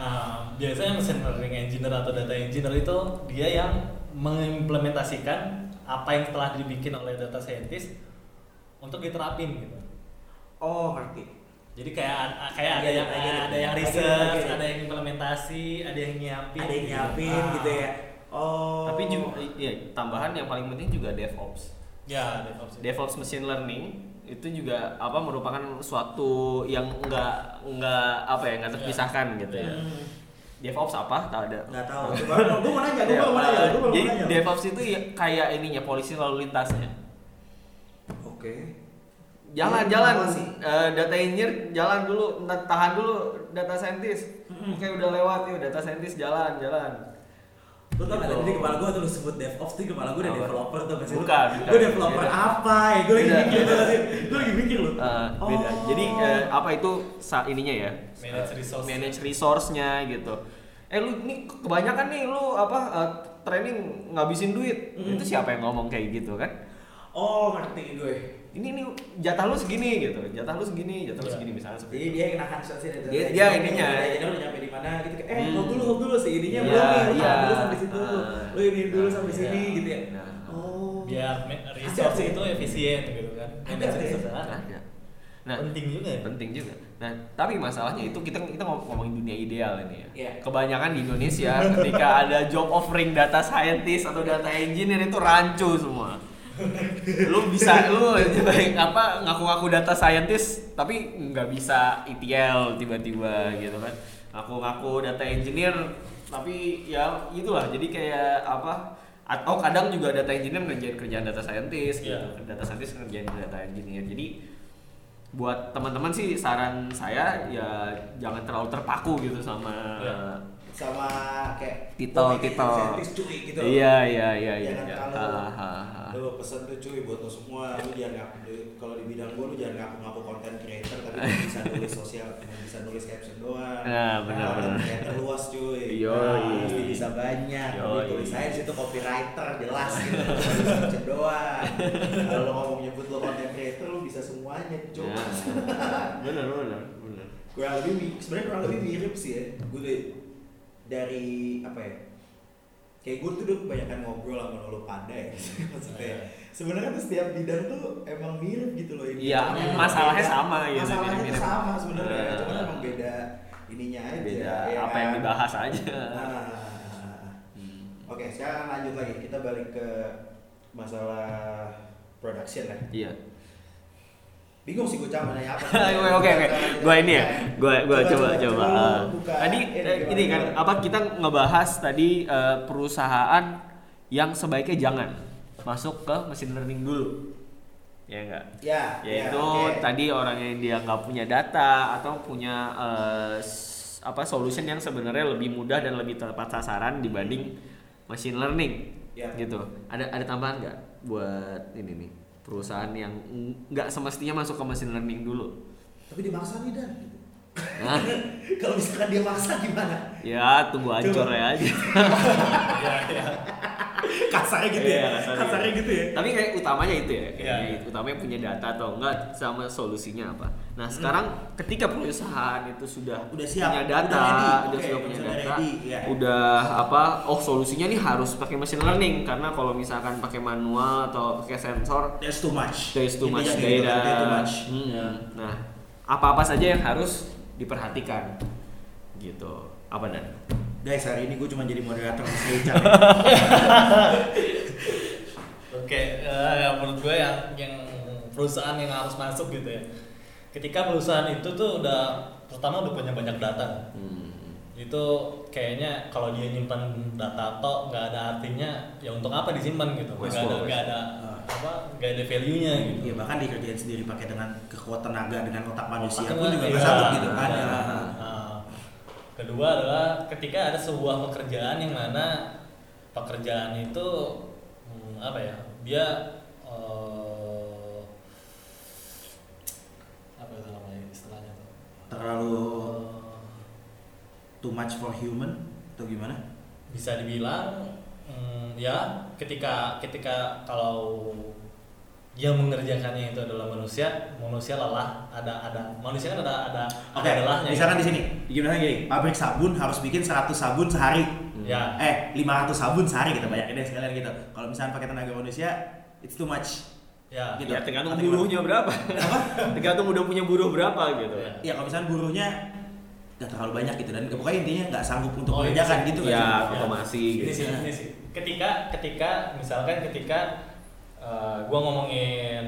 Nah, biasanya machine learning engineer atau data engineer itu dia yang mengimplementasikan apa yang telah dibikin oleh data scientist untuk diterapin gitu. Oh, ngerti. Jadi kayak kayak ada Iya, yang iya, iya. ada yang research, iya, iya. ada yang implementasi, ada yang nyiapin. Ada yang gitu. nyiapin Ah. gitu ya. Oh. Tapi juga ya, tambahan yang paling penting juga DevOps. Ya, DevOps. DevOps machine learning itu juga apa merupakan suatu yang enggak enggak apa ya enggak terpisahkan gitu ya. Hmm. DevOps apa? Tak ada. Nggak tahu. Coba gue mau nanya, gue mau nanya, gue mau Jadi. DevOps itu ya kayak ininya polisi lalu lintasnya. Oke. Jalan Iya, jalan sih? eh, data engineer jalan dulu, tahan dulu data scientist. Oke udah lewat yuk data scientist jalan jalan. Lu tau gak Gitu. tadi di kepala gue tuh lu sebut DevOps tuh kepala gue udah developer tuh masih Bukan, bukan. Gue developer Beda. apa ya? Gue lagi mikir tuh tadi. Gue lagi mikir lu. Eh, beda. Oh. Jadi eh, apa itu sa ininya ya? Manage Eh, resource. Manage resource-nya gitu. Eh lu ini kebanyakan nih lu apa eh, training ngabisin duit. Mm. Itu siapa yang ngomong kayak gitu kan? Oh, ngerti gue. Ini nih jatah lu segini gitu. Jatah lu segini, jatah lu Iya. segini misalnya seperti Jadi dia yang kenakan sih dari Dia- dia ininya. Dia udah nyampe di mana gitu. Eh, Hmm. hold dulu, hold dulu sih. Ininya Iya, belum nih. Tahan dulu sampai situ. Ah. Lu ini dulu sampai Iya. sini gitu ya. Nah. Oh. Biar resource itu efisien gitu kan. Ada, ada. Nah, penting juga ya. penting juga. Nah, tapi masalahnya itu kita kita ngom- ngomongin dunia ideal ini ya. Iya. Kebanyakan di Indonesia ketika ada job offering data scientist atau data engineer itu rancu semua. Lu bisa lu apa ngaku-ngaku data scientist tapi nggak bisa ETL tiba-tiba gitu kan. Ngaku-ngaku data engineer tapi ya itulah jadi kayak apa atau kadang juga data engineer ngerjain kerjaan data scientist gitu. Iya. Data scientist ngerjain data engineer. Jadi buat teman-teman sih saran saya ya jangan terlalu terpaku gitu sama Iya. Sama kayak insentif cuy gitu. Iya iya iya iya. Jangan iya. kalau Ah, ah, ah. lu pesen tuh cuy buat lo semua lu jangan ngaku kalau di bidang gua lu jangan ngaku ngaku konten creator tapi bisa nulis sosial bisa nulis caption doang Nah, benar, benar. creator luas cuy Yoi. Nah, pasti bisa banyak. Tapi tulis aja di situ copywriter jelas gitu caption doang kalau lo ngomong nyebut lo content creator lu bisa semuanya cuy Ya. Benar benar benar. kurang lebih sebenarnya kurang lebih mirip sih ya gue dari, apa ya kayak gue tuh udah kebanyakan ngobrol sama lo pada ya maksudnya sebenarnya tuh setiap bidang tuh emang mirip gitu loh ini Iya, masalahnya beda. sama gitu, masalahnya sama sebenarnya Eh. cuman emang beda ininya aja Beda ya apa yang kan? dibahas aja. Nah, Hmm. oke sekarang lanjut lagi kita balik ke masalah production ya Iya. Bingung sih gue cama nanya apa Oke oke. Gua ini ya. Gua gua coba coba. Ah. Tadi ini eh, ini kan apa kita ngebahas tadi eh, perusahaan yang sebaiknya jangan masuk ke mesin learning dulu. Ya enggak? ya Yaitu ya, oke. tadi orang yang dia nggak punya data atau punya s- apa solution yang sebenarnya lebih mudah dan lebih tepat sasaran dibanding machine learning. Ya. Gitu. Ada ada tambahan nggak buat ini nih perusahaan yang nggak semestinya masuk ke machine learning dulu? tapi dia maksa nih dan. Nah, kalau misalkan dia maksa gimana? Ya tunggu hancur ya aja. kasarnya gitu ya Iya, kasarnya. kasarnya gitu ya Tapi kayak utamanya itu ya, kayaknya Iya. itu utamanya punya data atau enggak sama solusinya apa. Nah, sekarang ketika perusahaan itu sudah Udah siap, punya udah data, ready. udah sudah punya data, ready, iya. udah apa? Oh, solusinya nih harus pakai machine learning karena kalau misalkan pakai manual atau pakai sensor there's too much there's too much Intinya gitu, data. too much Hmm. Ya. Nah, apa-apa saja yang harus diperhatikan. Gitu. Apa dan? Guys hari ini gue cuma jadi moderator saya Oke, eh, yang menurut gue yang yang perusahaan yang harus masuk gitu ya. Ketika perusahaan itu tuh udah pertama udah punya banyak data. Hmm. Itu kayaknya kalau dia nyimpan data tok nggak ada artinya ya untuk apa disimpan gitu. Nggak ada nggak ada apa nggak ada value-nya gitu. ya bahkan dikerjain sendiri pakai dengan kekuatan tenaga dengan otak manusia Otak pun juga iya, nggak sanggup gitu kan iya. Ya. Kedua adalah ketika ada sebuah pekerjaan yang mana pekerjaan itu hmm, apa ya dia eh, apa itu namanya istilahnya tuh? Terlalu too much for human atau gimana? Bisa dibilang hmm, ya ketika ketika kalau yang mengerjakannya itu adalah manusia manusia lelah ada ada manusia kan ada ada Oke, ada lelahnya misalkan gitu. di sini, gimana gini, pabrik sabun harus bikin 100 sabun sehari. ya Eh, 500 sabun sehari kita banyakin deh sekalian gitu. Kalau misalkan pakai tenaga manusia, it's too much. ya Gitu. Ya tergantung Atau gimana? buruhnya berapa. tergantung udah punya buruh berapa gitu. Iya. Ya kalau misalkan buruhnya nggak terlalu banyak gitu dan pokoknya intinya nggak sanggup untuk Oh, iya mengerjakan gitu kan. Ya, Ya. otomasi ini gitu. sih ini sih ketika ketika misalkan ketika eh, gua ngomongin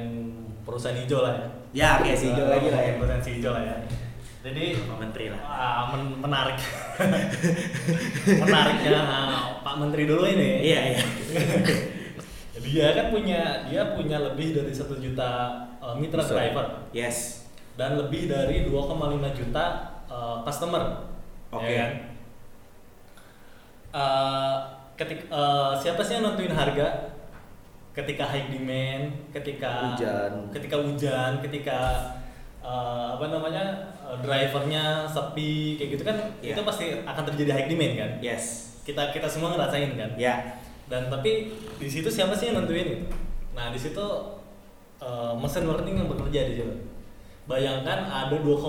perusahaan hijau lah ya Ya, oke sih hijau lagi lah ya. perusahaan si hijau lah ya jadi Pak Menteri lah. ah, men- menarik menariknya Pak Menteri dulu ini Iya, iya. dia kan punya dia punya lebih dari satu juta eh, mitra Bisa. driver Yes. dan lebih dari 2,5 juta eh, customer. Oke. Ya kan? Eh, ketik- eh, siapa sih yang nentuin harga? Ketika high demand, ketika Hujan. ketika hujan, ketika eh, apa namanya eh, drivernya sepi kayak gitu kan Iya. itu pasti akan terjadi high demand kan? Yes. Kita kita semua ngerasain kan? Ya. dan tapi di situ siapa sih yang nentuin itu nah di situ uh, machine learning yang bekerja di situ bayangkan ada 2,5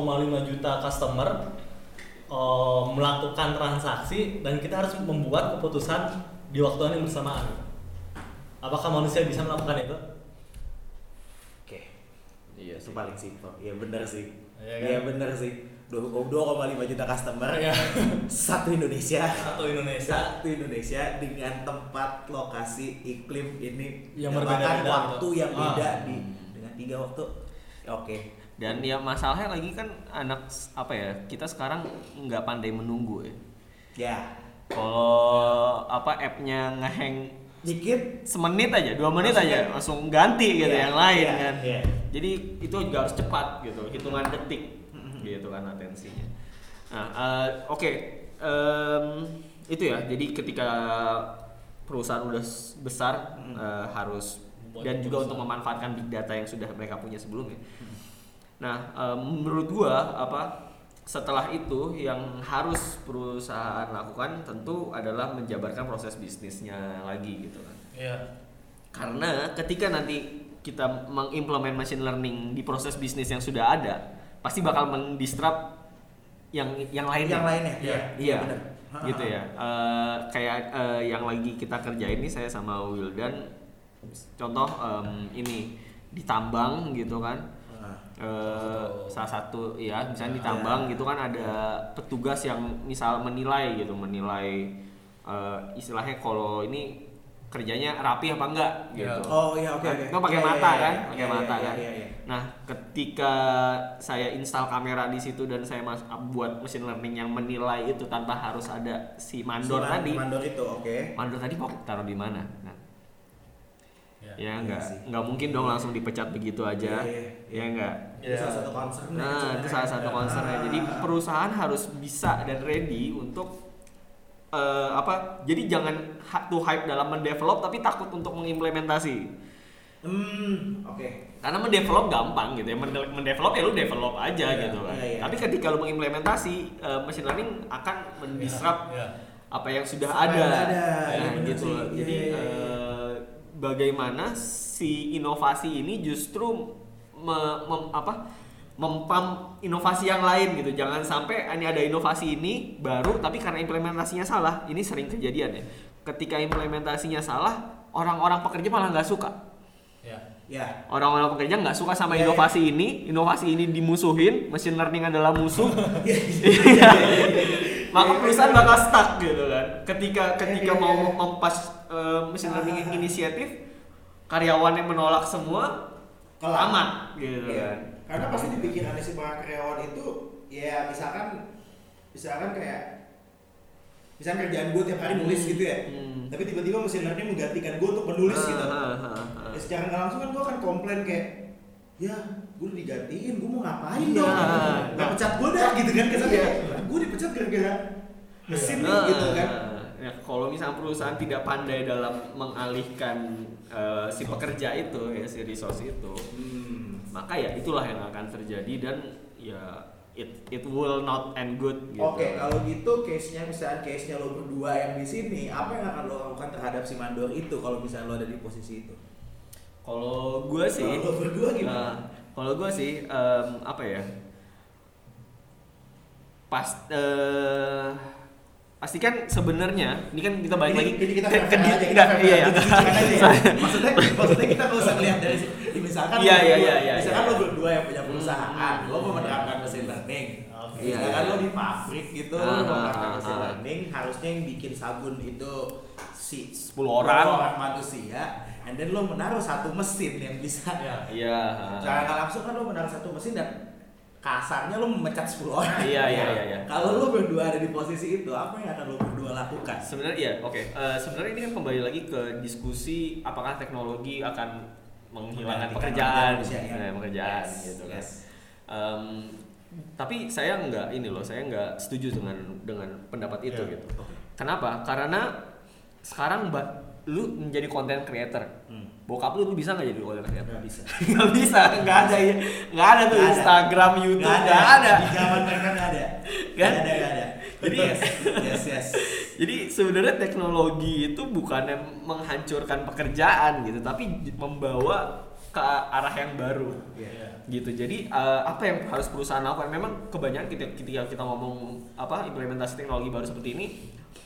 juta customer uh, melakukan transaksi dan kita harus membuat keputusan di waktu yang bersamaan apakah manusia bisa melakukan itu Oke. Iya Itu paling simpel. Iya benar sih. Iya kan? Iya benar sih. Dua- 2,5 juta customer. Iya. Satu Indonesia. satu Indonesia Satu Indonesia dengan tempat, lokasi, iklim ini Yang gitu. waktu yang Ah. beda di dengan tiga waktu. Oke. Dan ya masalahnya lagi kan anak apa ya kita sekarang nggak pandai menunggu ya. Ya. Kalau apa appnya ngehang Dikit semenit aja, dua menit Langsung aja kan? langsung ganti gitu Iya, yang lain iya, kan. iya. Jadi itu juga harus cepat gitu, hitungan detik gitu kan atensinya. Nah, eh, oke em, itu ya. Jadi ketika perusahaan udah besar eh, harus Membuat dan juga perusahaan. untuk memanfaatkan big data yang sudah mereka punya sebelumnya. Nah, em, menurut gua apa setelah itu yang harus perusahaan lakukan tentu adalah menjabarkan proses bisnisnya lagi gitu kan. Iya. Karena ketika nanti kita mengimplement machine learning di proses bisnis yang sudah ada, pasti bakal mendisrupt yang yang lainnya. Yang lainnya, iya, Iya, benar. gitu ya. Eh, kayak eh, yang lagi kita kerjain ini saya sama Wildan, contoh em, ini ditambang gitu kan. Eh, salah satu ya misalnya Ya. ditambang gitu kan ada petugas yang misal menilai gitu menilai eh, istilahnya kalau ini kerjanya rapi apa enggak Ya. gitu. Oh iya oke oke. Itu pakai Iya, mata iya, kan, iya, pakai iya, mata iya, kan. iya, iya. Nah, ketika saya install kamera di situ dan saya mas buat mesin learning yang menilai itu tanpa harus ada si mandor Si tadi. Mandor itu oke. Mandor tadi mau taruh di mana? Nah, Ya. ya iya enggak sih. enggak mungkin dong langsung dipecat begitu aja. Iya, iya, Ya enggak. Itu salah satu concern Nah, itu salah satu concernnya. Jadi perusahaan harus bisa dan ready untuk eh, apa? Jadi jangan tuh hype dalam mendevelop tapi takut untuk mengimplementasi. Hmm, oke. Karena mendevelop gampang gitu ya. Mende- Mendevelop ya lu develop aja Iya, gitu kan. iya, iya. Tapi ketika lu mengimplementasi eh, machine learning akan mendisrupt Ya. apa yang sudah Apa ada. ada, Nah, iya bener gitu. sih. Jadi Iya, iya, iya. eh, bagaimana si inovasi ini justru me- mem- apa? mempam inovasi yang lain gitu. Jangan sampai ini ada inovasi ini baru tapi karena implementasinya salah. Ini sering kejadian ya. Ketika implementasinya salah, orang-orang pekerja malah nggak suka. Ya. Ya. Orang-orang pekerja nggak suka sama Iya, inovasi ini, inovasi ini dimusuhin, machine learning adalah musuh. Iya. Iya. Maka perusahaan bakal stuck gitu kan. Ketika ketika Iya, iya, mau mempas eh, machine learning inisiatif, karyawannya menolak semua, Kelam. amat gitu Iya. kan. Karena pasti di pikiran si para karyawan itu ya misalkan misalkan kayak misalkan kerjaan gue tiap hari nulis gitu ya. Hmm. Tapi tiba-tiba mesin learning menggantikan gue untuk menulis Ah, gitu. ah, ah, ah. Ya, secara nggak langsung kan gue akan komplain kayak ya gue udah digantiin gue mau ngapain Iya. dong nggak pecat gue dah gitu kan kesannya Iya. gue dipecat gara-gara mesin nih Ah, gitu kan Ya, kalau misalnya perusahaan tidak pandai dalam mengalihkan eh, si pekerja itu ya si resource itu, Hmm. maka ya itulah yang akan terjadi dan ya it it will not end good gitu. Oke, kalau gitu case-nya misalnya case-nya lo berdua yang di sini, apa yang akan lo lakukan terhadap si mandor itu kalau misalnya lo ada di posisi itu? Kalau gue sih, Kalau lo berdua gimana? Nah, kalau gue sih em, apa ya? Pas eh pasti kan sebenarnya ini kan kita balik Ini- lagi ini kita ke, ke aja, kita enggak, fair-fair iya ya. aja, ya. maksudnya maksudnya kita nggak usah lihat dari sini. misalkan Iya, iya, iya, iya, misalkan iya. lo berdua yang punya perusahaan Hmm. lo mau menerapkan mesin learning Oke. Iya, misalkan iya. lo di pabrik gitu lo ah, menerapkan ah, mesin ah. learning harusnya yang bikin sabun itu si 10 orang. orang manusia and then lo menaruh satu mesin yang bisa Ya. Iya. Secara langsung kan lo menaruh satu mesin dan kasarnya lo memecat 10 orang. Iya, iya, iya, iya. Kalau lo berdua ada di posisi itu, apa yang akan lo berdua lakukan? Sebenarnya iya, oke. Eh, sebenarnya ini kan kembali lagi ke diskusi apakah teknologi akan menghilangkan pekerjaan, manusia, ya. eh, pekerjaan Yes, gitu kan. yes. Em, tapi saya nggak ini loh, saya nggak setuju dengan dengan pendapat itu Iya. gitu. Kenapa? Karena sekarang mbak lu menjadi content creator. Hmm. Bokap lu, lu bisa nggak jadi content creator? Nggak bisa. nggak bisa, nggak ada ya, nggak ada tuh ada. Instagram, YouTube, Nggak nggak ada. Di zaman mereka nggak ada. Kan? Nggak ada, nggak ada. Jadi- Betul. yes, yes. Jadi sebenarnya teknologi itu bukannya menghancurkan pekerjaan gitu, tapi membawa ke arah yang baru. Iya. Gitu. Jadi eh, apa yang harus perusahaan lakukan? Memang kebanyakan ketika kita, kita ngomong apa implementasi teknologi baru seperti ini,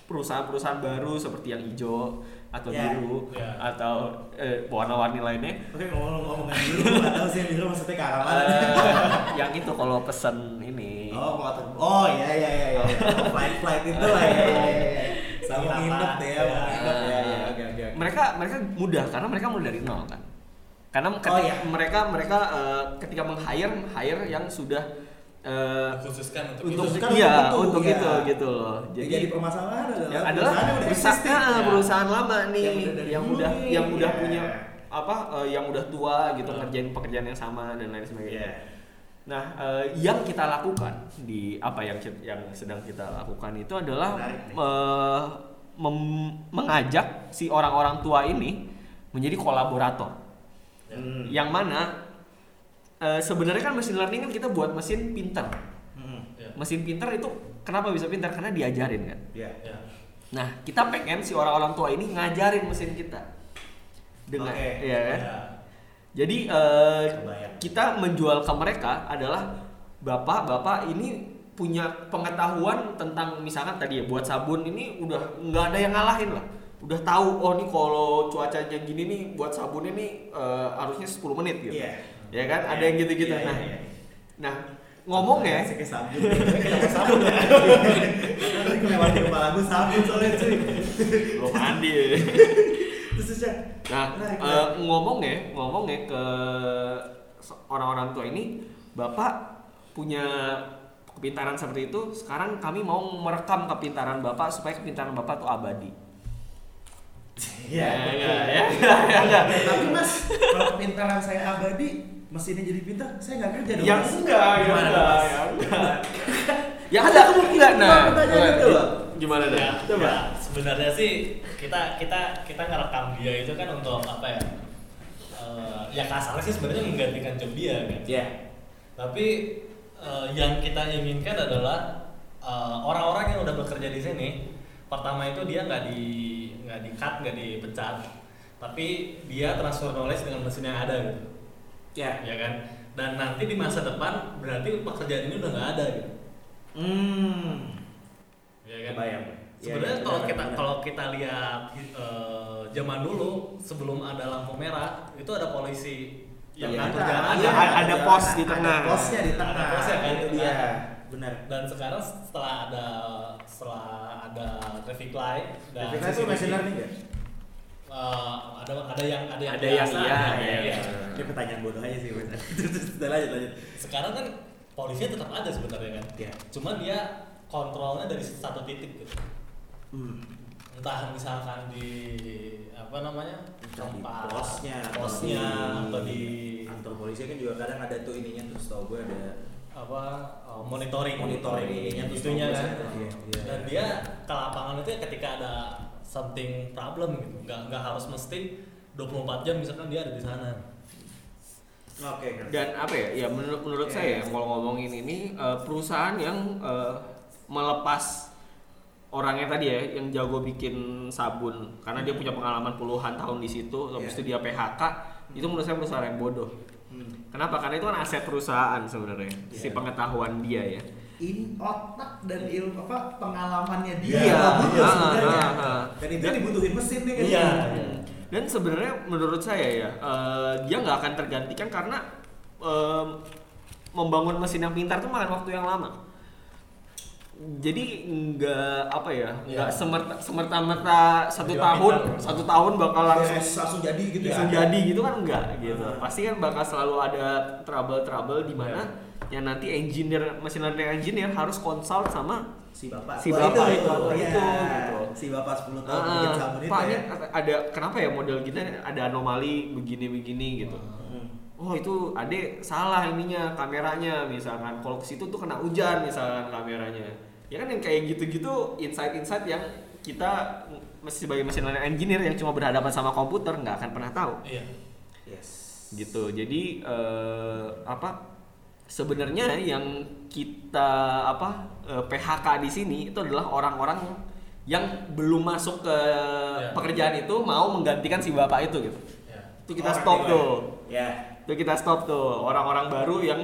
perusahaan-perusahaan baru seperti yang hijau atau Ya. biru Ya. atau eh, warna-warni lainnya. Oke, ngomong-ngomong yang dulu, nggak tahu sih yang dulu maksudnya ke arah mana. Eh, yang itu kalau pesen ini. Oh, motor. Oh, iya, iya, iya. iya. Oh, flight-flight itu lah ya. iya, iya, iya. Sama Penginapan. nginep deh ya, mau nginep ya. Ya. Oke, oke, oke. mereka mereka mudah karena mereka mulai dari nol kan karena ketika Oh, iya. mereka mereka eh, ketika meng hire hire yang sudah eh, Khususkan untuk, untuk Dikhususkan iya untuk itu, untuk iya. itu gitu loh Jadi, jadi, permasalahan adalah, yang adalah perusahaan, existing. ah, ya. perusahaan lama nih Yang udah dari yang udah nih, yang udah iya. punya apa eh, yang udah tua gitu Hmm. ngerjain pekerjaan yang sama dan lain sebagainya Iya. Nah, eh, yang kita lakukan di apa yang yang sedang kita lakukan itu adalah Menarik eh, mem- mengajak si orang-orang tua ini menjadi kolaborator. Hmm. Yang mana eh, sebenarnya kan mesin learning kan kita buat mesin pinter. Hmm. Ya. Mesin pinter itu kenapa bisa pinter? Karena diajarin kan. Ya. Ya. Nah, kita pengen si orang-orang tua ini ngajarin mesin kita. Dengan Oke. iya kan? Ya. Jadi eh, Kebayang. kita menjual ke mereka adalah bapak-bapak ini punya pengetahuan tentang misalkan tadi ya buat sabun ini udah nggak ada yang ngalahin lah. Udah tahu oh nih kalau cuacanya gini nih buat sabunnya nih eh, harusnya 10 menit gitu. Iya. Ya kan? Ada yang gitu-gitu. Iya, nah, iya, iya. nah ngomongnya Asik kayak sabun. Kenapa sabun ya? Nanti kepala gue sabun soalnya cuy. belum mandi. Terus ya. Nah, Menarik, eh, menarik. ngomongnya, ngomongnya ke se- orang-orang tua ini, bapak punya kepintaran seperti itu. Sekarang kami mau merekam kepintaran bapak supaya kepintaran bapak tuh abadi. Iya. ya, ya, ya, ya, ya. Tapi mas, kalau kepintaran saya abadi, mesinnya jadi pintar, saya nggak kerja dong. Yang Mas. enggak, yang Gimana, enggak, yang enggak. Yang Ada ada kemungkinan nah. pertanyaan itu loh. Gimana dah? Ya, Coba. ya, sebenarnya sih kita kita kita ngerekam dia itu kan untuk apa ya? Eh, ya kasarnya sih sebenarnya menggantikan job dia kan. Iya. Tapi eh, yang kita inginkan adalah eh, orang-orang yang udah bekerja di sini, pertama itu dia nggak di nggak di cut, nggak dipecat, tapi dia transfer knowledge dengan mesin yang ada gitu, Iya. ya kan? Dan nanti di masa depan berarti pekerjaan ini udah nggak ada gitu, Hmm. ya kan? Kebayang. Sebenarnya Iya, iya, kalau kita kalau kita lihat eh, zaman dulu sebelum ada lampu merah itu ada polisi yang Iya, ngatur ada, jalan ada, kan? ada pos di Ada tengah. posnya di tengah. Ada posnya kan? Itu dia. Benar. dan sekarang setelah ada setelah ada traffic light dan Tapi kan itu mesin learning ya? eh, ada ada yang ada yang Ada yang biasa, iya, ada iya, yang iya. Ini pertanyaan bodoh aja sih, benar. Terus lanjut lanjut. sekarang kan polisinya tetap ada sebenarnya kan Iya. cuma dia kontrolnya dari satu titik gitu Hmm. entah misalkan di apa namanya Entah di tempat posnya, posnya atau di kantor polisi kan juga kadang ada tuh ininya terus tau gue ada apa uh, monitoring monitoring ininya terus itunya kan sih, iya, iya. dan dia ke lapangan itu ya ketika ada something problem gitu nggak nggak harus mesti 24 jam misalkan dia ada di sana Oke, ngerti. Dan apa ya? Ya menurut menurut saya kalau ngomongin ini eh, perusahaan yang eh, melepas orangnya tadi ya yang jago bikin sabun karena dia punya pengalaman puluhan tahun di situ habis Iya. itu dia PHK itu menurut saya perusahaan yang bodoh. Hmm. Kenapa? Karena itu kan aset perusahaan sebenarnya si Iya. pengetahuan dia ya. in otak dan ilmu apa pengalamannya dia yang bagus Ah, sebenarnya. ah, ah. dan itu dibutuhin mesin nih kan Iya. Hmm. Dan sebenarnya menurut saya ya eh, dia nggak akan tergantikan karena em, membangun mesin yang pintar itu makan waktu yang lama. Jadi nggak apa ya nggak Iya. semerta semerta merta satu tahun pintar. satu tahun bakal langsung Yes, langsung jadi gitu ya langsung jadi gitu kan enggak gitu. Ah. Pasti kan bakal selalu ada trouble-trouble di mana yang nanti engineer mesin learning engineer harus consult sama si bapak Si Wah, bapak itu, itu, itu, itu, Iya. gitu. si bapak 10 tahun Ah, bikin sabun itu Pak, ya ada kenapa ya model kita ada anomali begini-begini gitu. Hmm. Oh itu adek salah ininya kameranya misalkan kalau ke situ tuh kena hujan misalkan kameranya. Ya kan yang kayak gitu-gitu insight-insight yang kita masih sebagai mesin learning engineer yang cuma berhadapan sama komputer nggak akan pernah tahu iya yes gitu. Jadi eh, apa sebenarnya yang kita apa eh, PHK di sini itu adalah orang-orang yang belum masuk ke Ya. pekerjaan itu mau menggantikan si bapak itu gitu. ya Itu kita stop tuh. gue. ya Itu kita stop tuh orang-orang baru yang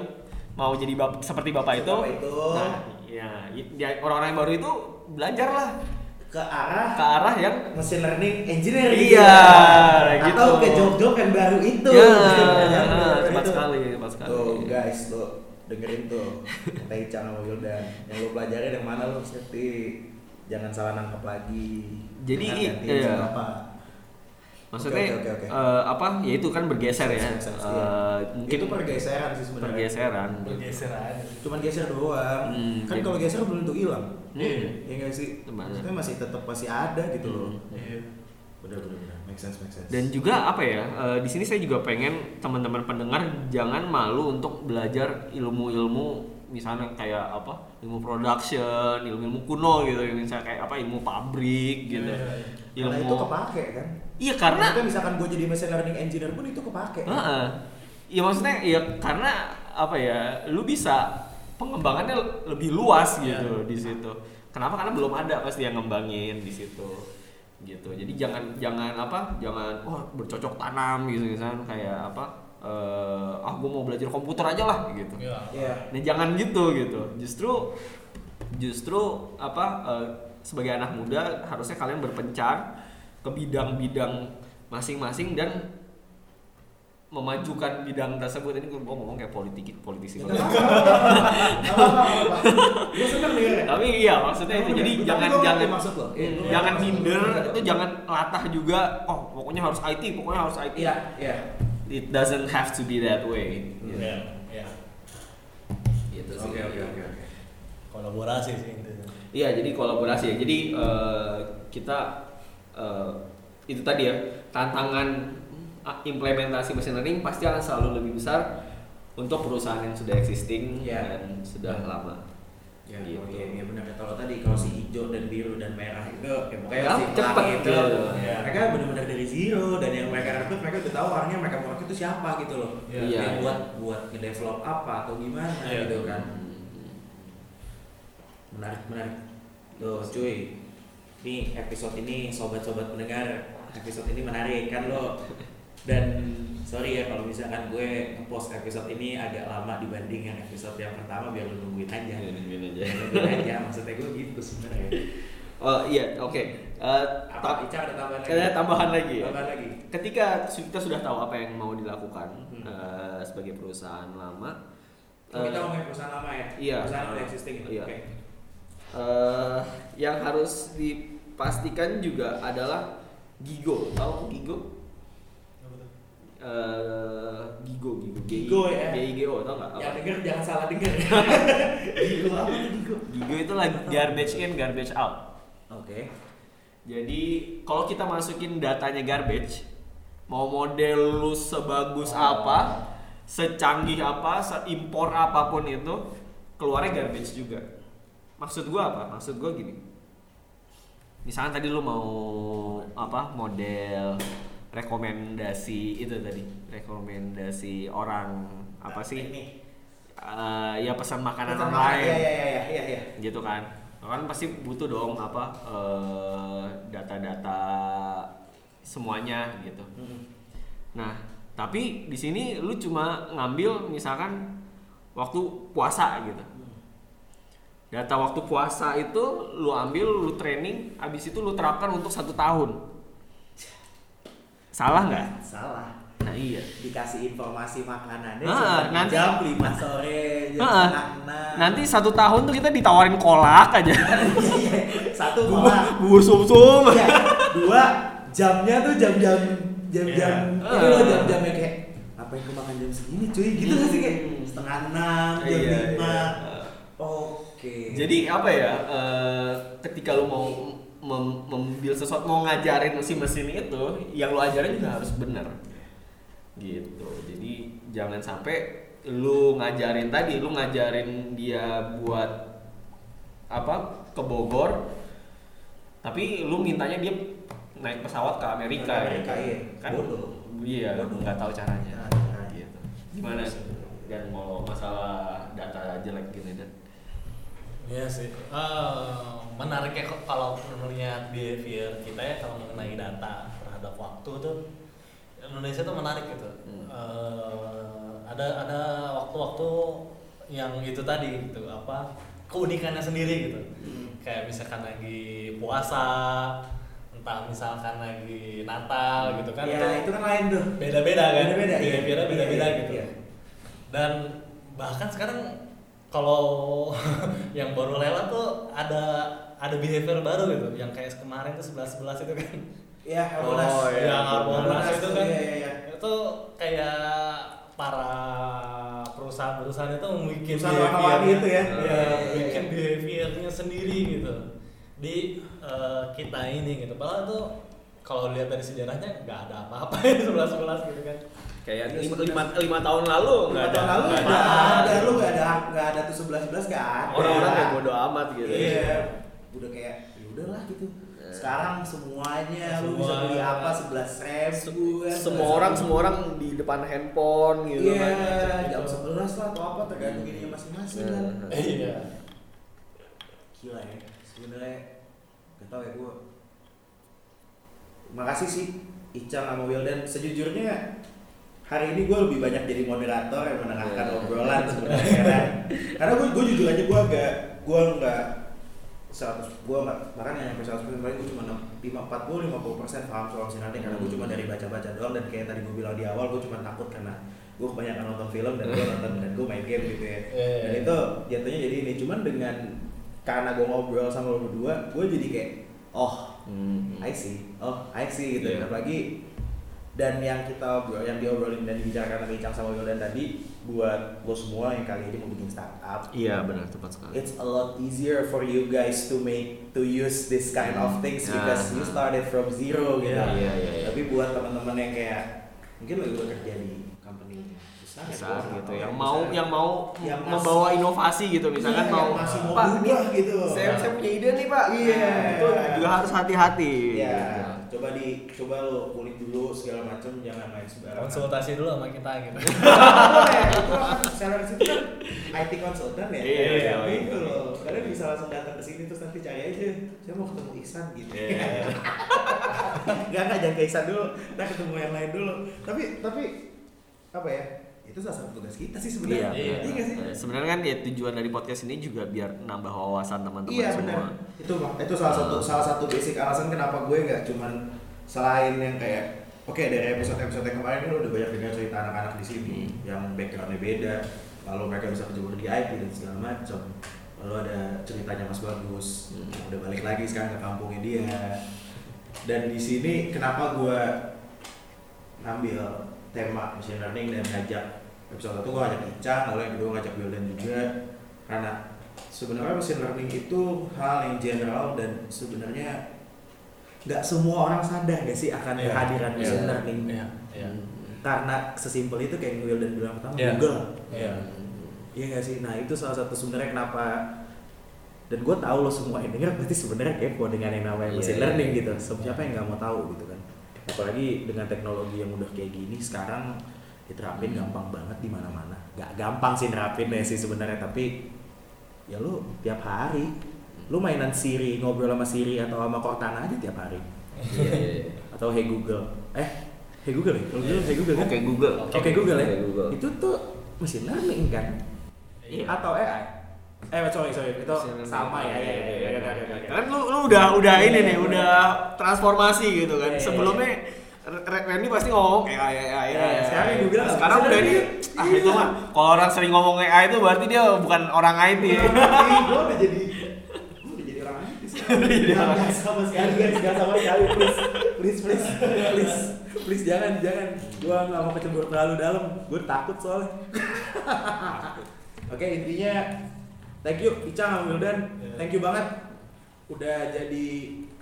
mau jadi bap- seperti bapak itu. Bapak itu. Nah, ya, dia- orang-orang yang baru itu belajarlah ke arah ke arah yang mesin learning engineer Iya, gitu ya. gitu. atau ke job-job yang baru itu ya, baru cepat sekali, cepat sekali. tuh guys tuh dengerin tuh kata Ican sama Wildan yang lo pelajarin yang mana lo safety jangan salah nangkep lagi Jadi, iya. bapak. Maksudnya Oke, oke, oke, oke. eh, apa? Ya itu kan bergeser ya. Sense, sense, Eh, iya. mungkin itu pergeseran sih sebenarnya pergeseran. bergeser aja cuman geser doang Hmm, kan jadi- kalau geser belum tentu hilang Hmm. ya nggak sih maksudnya masih tetap masih ada gitu loh Hmm. iya Bener bener bener. Make sense make sense. Dan juga apa ya? eh, di sini saya juga pengen teman-teman pendengar jangan malu untuk belajar ilmu-ilmu misalnya kayak apa? Ilmu production, ilmu-ilmu kuno gitu, misalnya kayak apa? Ilmu pabrik gitu. Iya, Karena Ilmu itu kepake kan. Iya karena Maksudnya misalkan gue jadi machine learning engineer pun itu kepake. kan? Heeh. Ya maksudnya ya karena apa ya? Lu bisa pengembangannya lebih luas gitu di situ. Kenapa? Karena belum ada pasti yang ngembangin di situ. Gitu. Jadi jangan jangan apa? Jangan wah bercocok tanam gitu misalnya kayak apa? Eh ah gue mau belajar komputer aja lah gitu. Iya. Iya. Nah jangan gitu gitu. Justru justru apa eh, sebagai anak muda harusnya kalian berpencar ke bidang-bidang masing-masing dan memajukan bidang tersebut ini gue ngomong kayak politik politisi banget. Gue seneng denger ya. tapi iya maksudnya itu jadi jangan jangan. Iya, jangan minder itu jangan latah juga oh pokoknya harus IT pokoknya harus IT Iya iya. It doesn't have to be that way gitu, Iya. Iya. gitu sih. Oke oke oke. Kolaborasi sih intinya. Iya, jadi kolaborasi ya. Jadi eh, kita eh, itu tadi ya tantangan implementasi machine learning pasti akan selalu lebih besar untuk perusahaan yang sudah existing Iya. dan sudah lama. Ya, Gitu. oh iya, iya benar kata lo tadi kalau si hijau dan biru dan merah itu ya pokoknya Ya, si pelangi itu gitu. Ya. mereka benar-benar dari zero dan yang mereka rekrut mereka udah tahu orangnya mereka mau itu siapa gitu loh Iya. Iya. yang buat buat ngedevelop apa atau gimana Iya. gitu kan menarik menarik Loh cuy Nih episode ini sobat-sobat pendengar Episode ini menarik kan lo Dan sorry ya kalau misalkan gue ngepost episode ini agak lama dibanding yang episode yang pertama biar lo nungguin aja Nungguin aja. Nungguin aja maksudnya gue gitu sebenarnya Oh iya, oke. Eh, Apa ta- Ica ada tambahan lagi? ada tambahan lagi ya. Tambahan lagi Ketika kita sudah tahu apa yang mau dilakukan Hmm. eh, sebagai perusahaan lama, Oh, kita eh, ngomongin perusahaan lama ya? iya. Perusahaan udah existing ya? Iya. Oke eh, yang harus dipastikan juga adalah Gigo. Tahu Gigo? Eh, Gigo, Gigo, Gigo ya? G-I-G-O, tau nggak? Apa? denger jangan salah denger Gigo apa tuh Gigo? Gigo itu lagi garbage in, garbage out. Oke Jadi kalau kita masukin datanya garbage, mau model lu sebagus Oh. apa, secanggih apa, seimpor apa pun itu, keluarnya garbage juga. Maksud gua apa? Maksud gua gini. Misalnya tadi lu mau apa model rekomendasi itu tadi, rekomendasi orang apa sih? Ini. Eh, ya pesan makanan Pesan online Iya iya iya iya iya. Gitu kan. Kan pasti butuh dong apa eh, data-data semuanya gitu. Hmm. nah tapi di sini lu cuma ngambil misalkan waktu puasa gitu. Data waktu puasa itu lu ambil lu training habis itu lu terapkan untuk satu tahun salah nggak Salah nah iya dikasih informasi makanannya Ah, di nanti- jam 5 sore jam Ah, setengah enam. nanti satu tahun tuh kita ditawarin kolak aja Iya, satu malah bubur sum Iya, dua jamnya tuh jam-jam jam-jam Iya. ini loh jam-jamnya kayak ngapain gue makan jam segini cuy gitu nggak sih kayak Hmm. setengah enam jam Iya, lima iya. oke Jadi apa ya? eh, ketika lu mau mem- membuild sesuatu mau ngajarin si mesin itu, yang lu ajarin juga harus benar. Gitu. Jadi jangan sampai lu ngajarin tadi, lu ngajarin dia buat apa? ke Bogor. Tapi lu mintanya dia naik pesawat ke Amerika, Amerika, iya. Kan Bodoh. iya, Bodoh. nggak tahu caranya. Nah, Gitu. Gimana? Dan mau masalah data jelek gini dan Iya sih. Eh, menariknya kalau melihat behavior kita ya kalau mengenai data terhadap waktu tuh Indonesia tuh menarik gitu. Hmm. Eh, ada ada waktu-waktu yang itu tadi gitu apa keunikannya sendiri gitu. Kayak misalkan lagi puasa, entah misalkan lagi Natal gitu kan. ya itu kan lain tuh beda-beda kan Beda-beda, iya. behaviornya beda-beda Iya, gitu iya. dan bahkan sekarang kalau yang baru lewat tuh ada ada behavior baru gitu yang kayak kemarin tuh 11 11 itu kan ya Harbolnas Oh, iya. yang Harbolnas itu kan iya, iya, iya. itu kayak para perusahaan-perusahaan itu Perusahaan warna-warni itu ya. ya, Iya, iya, bikin iya. behaviornya sendiri gitu di eh, kita ini gitu padahal tuh kalau lihat dari sejarahnya nggak ada apa-apa ya sebelas sebelas gitu kan Kayak lima, lima, lima tahun lalu nggak Lima ada. tahun lalu nggak ada. ada, lu nggak ada, nggak ada tuh sebelas sebelas nggak ada. Orang-orang kayak bodo amat gitu. Iya, udah kayak ya udahlah gitu. Sekarang semuanya lu bisa Semua. beli apa sebelas ribu. kan, Semua orang semua orang di depan handphone gitu Iya, kan. jam sebelas lah atau apa tergantung ininya masing-masing kan. Iya Gila ya, sebenarnya gak tau ya gue. Makasih sih Icang sama Wildan. Sejujurnya hari ini gue lebih banyak jadi moderator yang menengahkan Iya. obrolan sebenarnya kan. Karena gue gue jujur aja gue agak gue nggak 100 gue nggak bahkan yang sampai 100 persen paling gue cuma 5 40 50 persen paham soal learning karena gue cuma dari baca-baca doang dan kayak tadi gue bilang di awal gue cuma takut karena gue kebanyakan nonton film dan gue nonton dan gue main game gitu ya Iya. dan itu jatuhnya jadi ini cuman dengan karena gue ngobrol sama lo berdua gue jadi kayak oh Hmm. I see oh I see gitu Iya. apalagi dan yang kita obrol yang diobrolin dan dibicarakan sama Icang sama Wildan tadi buat lo semua yang kali ini mau bikin startup Iya benar tepat sekali. it's a lot easier for you guys to make to use this kind of things Ah, because you ah. started from zero gitu Iya, iya, iya, tapi buat teman-teman yang kayak mungkin lo juga kerja di company besar, besar ya, gitu atau yang besar. mau yang mau Yang masih- membawa inovasi gitu misalkan Iya, mau yang masih mau pak berubah gitu. saya saya punya ide nih pak Iya. Nah, itu juga harus hati-hati Iya, gitu. coba di coba lo kulik dulu segala macam jangan main sembarangan. konsultasi dulu sama kita gitu Boleh, itu kan seller itu kan IT konsultan ya. Iya, iya, gitu iya. loh. Kalian bisa langsung datang ke sini terus nanti cari aja. Saya mau ketemu Ihsan gitu. Iya. Enggak enggak jangan ke Ihsan dulu. Kita ketemu yang lain dulu. Tapi tapi apa ya? Itu salah satu tugas kita sih sebenarnya. Iya, Iya nggak sih? sebenarnya kan ya tujuan dari podcast ini juga biar nambah wawasan teman-teman Iya semua benar. Itu itu salah satu salah satu basic alasan kenapa gue nggak cuman selain yang kayak oke dari episode episode yang kemarin kan udah banyak dengar cerita anak-anak di sini yang backgroundnya beda, lalu mereka bisa kejebur di IP dan segala macam. Lalu ada ceritanya Mas Bagus, Hmm. udah balik lagi sekarang ke kampungnya dia. Dan di sini kenapa gue ngambil tema machine learning dan ngajak episode satu gue ngajak Icang, lalu yang kedua ngajak Wildan juga karena sebenarnya machine learning itu hal yang general dan sebenarnya nggak semua orang sadar gak sih akan Iya, kehadiran iya, machine learning iya, iya. karena sesimpel itu kayak Wildan bilang pertama Iya. Google iya Iya gak sih? Nah itu salah satu sebenarnya kenapa dan gue tahu lo semua yang denger berarti sebenarnya kepo dengan yang namanya Iya, mesin iya, learning iya. gitu. Siapa yang nggak mau tahu gitu kan? Apalagi dengan teknologi yang udah kayak gini sekarang diterapin gampang banget di mana-mana. Gak gampang sih nerapin ya sih sebenarnya tapi ya lo tiap hari lo mainan Siri ngobrol sama Siri atau sama Cortana aja tiap hari Iya, iya, iya. atau Hey Google eh Hey Google ya kalau dulu Hey Google kan Oke Google. Oke Google ya. Oke, Google. Itu tuh mesin learning kan? Iya. Atau AI? Eh sorry sorry itu Mesin sama ya ya ya ya ya, ya, ya, ya. Kan lu lu udah udah ini nih, Iya, udah transformasi gitu kan. Iya, iya, Sebelumnya Randy pasti ngomong AI AI AI. Iya, sekarang gue bilang sekarang udah ini learning. ah Iya. itu mah kalau orang sering ngomong AI itu berarti dia bukan orang IT. Gue udah jadi gue udah jadi orang IT sekarang. Sama sekali guys, nggak sama sekali please please please please please jangan jangan. Gue nggak mau kecebur terlalu dalam. Gue takut soalnya. Oke intinya thank you Ica sama Wildan, Iya. thank you banget udah jadi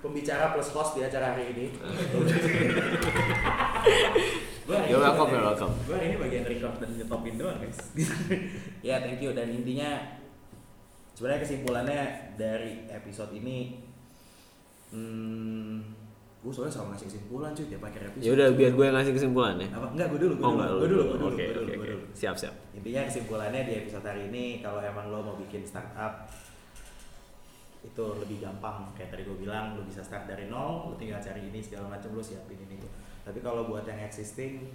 pembicara plus host di acara hari ini. You're ini welcome, bagian- welcome. Hari ini bagian record dan nyetopin doang guys. ya thank you dan intinya sebenarnya kesimpulannya dari episode ini, hmm, gue soalnya sama ngasih kesimpulan cuy tiap akhir episode. Ya udah biar gue yang ngasih kesimpulannya. Apa? Enggak, gue dulu, gue Oh dulu, gue dulu, gue dulu, Oke oke. Siap siap. Intinya kesimpulannya di episode hari ini kalau emang lo mau bikin startup itu lebih gampang. Kayak tadi gue bilang lo bisa start dari nol lo tinggal cari ini segala macam lo siapin ini tuh tapi kalau buat yang existing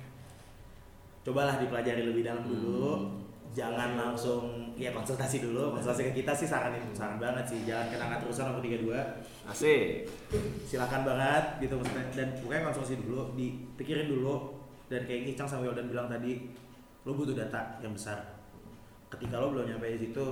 cobalah dipelajari lebih dalam dulu. Jangan langsung ya konsultasi dulu. Konsultasi ke kita sih saranin saran banget sih. Jangan kenangan terusan nomor 32 Asik. silakan banget gitu maksudnya. Dan pokoknya konsultasi dulu dipikirin dulu. Dan kayak Icang sama Wildan bilang tadi lo butuh data yang besar. Ketika lo belum nyampe di situ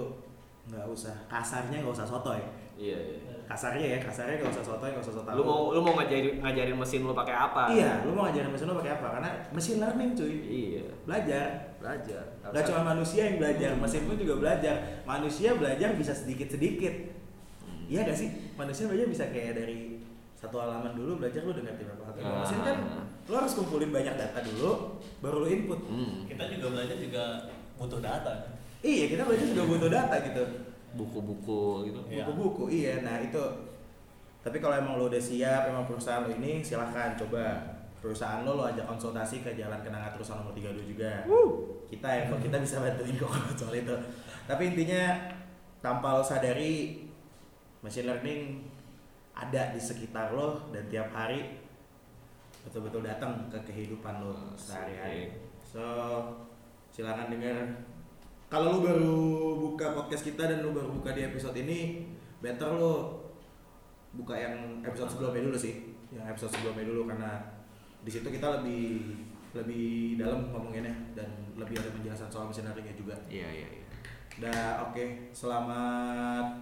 nggak usah. Kasarnya nggak usah sotoy Iya iya. kasarnya ya kasarnya nggak usah sotoy nggak usah sotoy Lu mau lu mau ngajarin ngajarin mesin lu pakai apa? iya lo mau ngajarin mesin lo pakai apa karena mesin learning cuy Iya. belajar Belajar. Gak cuma manusia yang belajar, mesin pun juga belajar. Manusia belajar bisa sedikit-sedikit. Iya gak sih? Manusia belajar bisa kayak dari satu halaman dulu belajar lu udah ngerti berapa halaman Ah. mesin kan lu harus kumpulin banyak data dulu baru lu input Hmm. Kita juga belajar juga butuh data. iya kita belajar juga butuh data gitu Buku-buku gitu. Iya. buku-buku iya. Nah itu. Tapi kalau emang lo udah siap emang perusahaan lo ini silahkan coba. Perusahaan lo lo ajak konsultasi ke jalan kenangan terusan nomor 32 juga. Kita yang kok kita bisa bantuin kok soal itu. Tapi intinya tanpa lo sadari machine learning ada di sekitar lo dan tiap hari betul-betul datang ke kehidupan lo sehari-hari. so silakan dengar kalau lu baru buka podcast kita dan lu baru buka di episode ini better lu buka yang episode sebelumnya dulu sih. Yang episode sebelumnya dulu karena di situ kita lebih lebih dalam ngomonginnya dan lebih ada penjelasan soal mesin learningnya juga. Iya iya iya. Dah oke. Selamat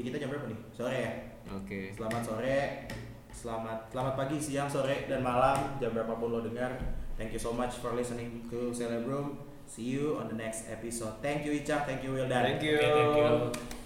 di kita jam berapa nih? Sore ya? Oke. selamat sore. Selamat selamat pagi siang sore dan malam. Jam berapapun lo dengar. Thank you so much for listening to Celebrum see you on the next episode thank you Ica thank you Wildan Thank you. Oke, thank you.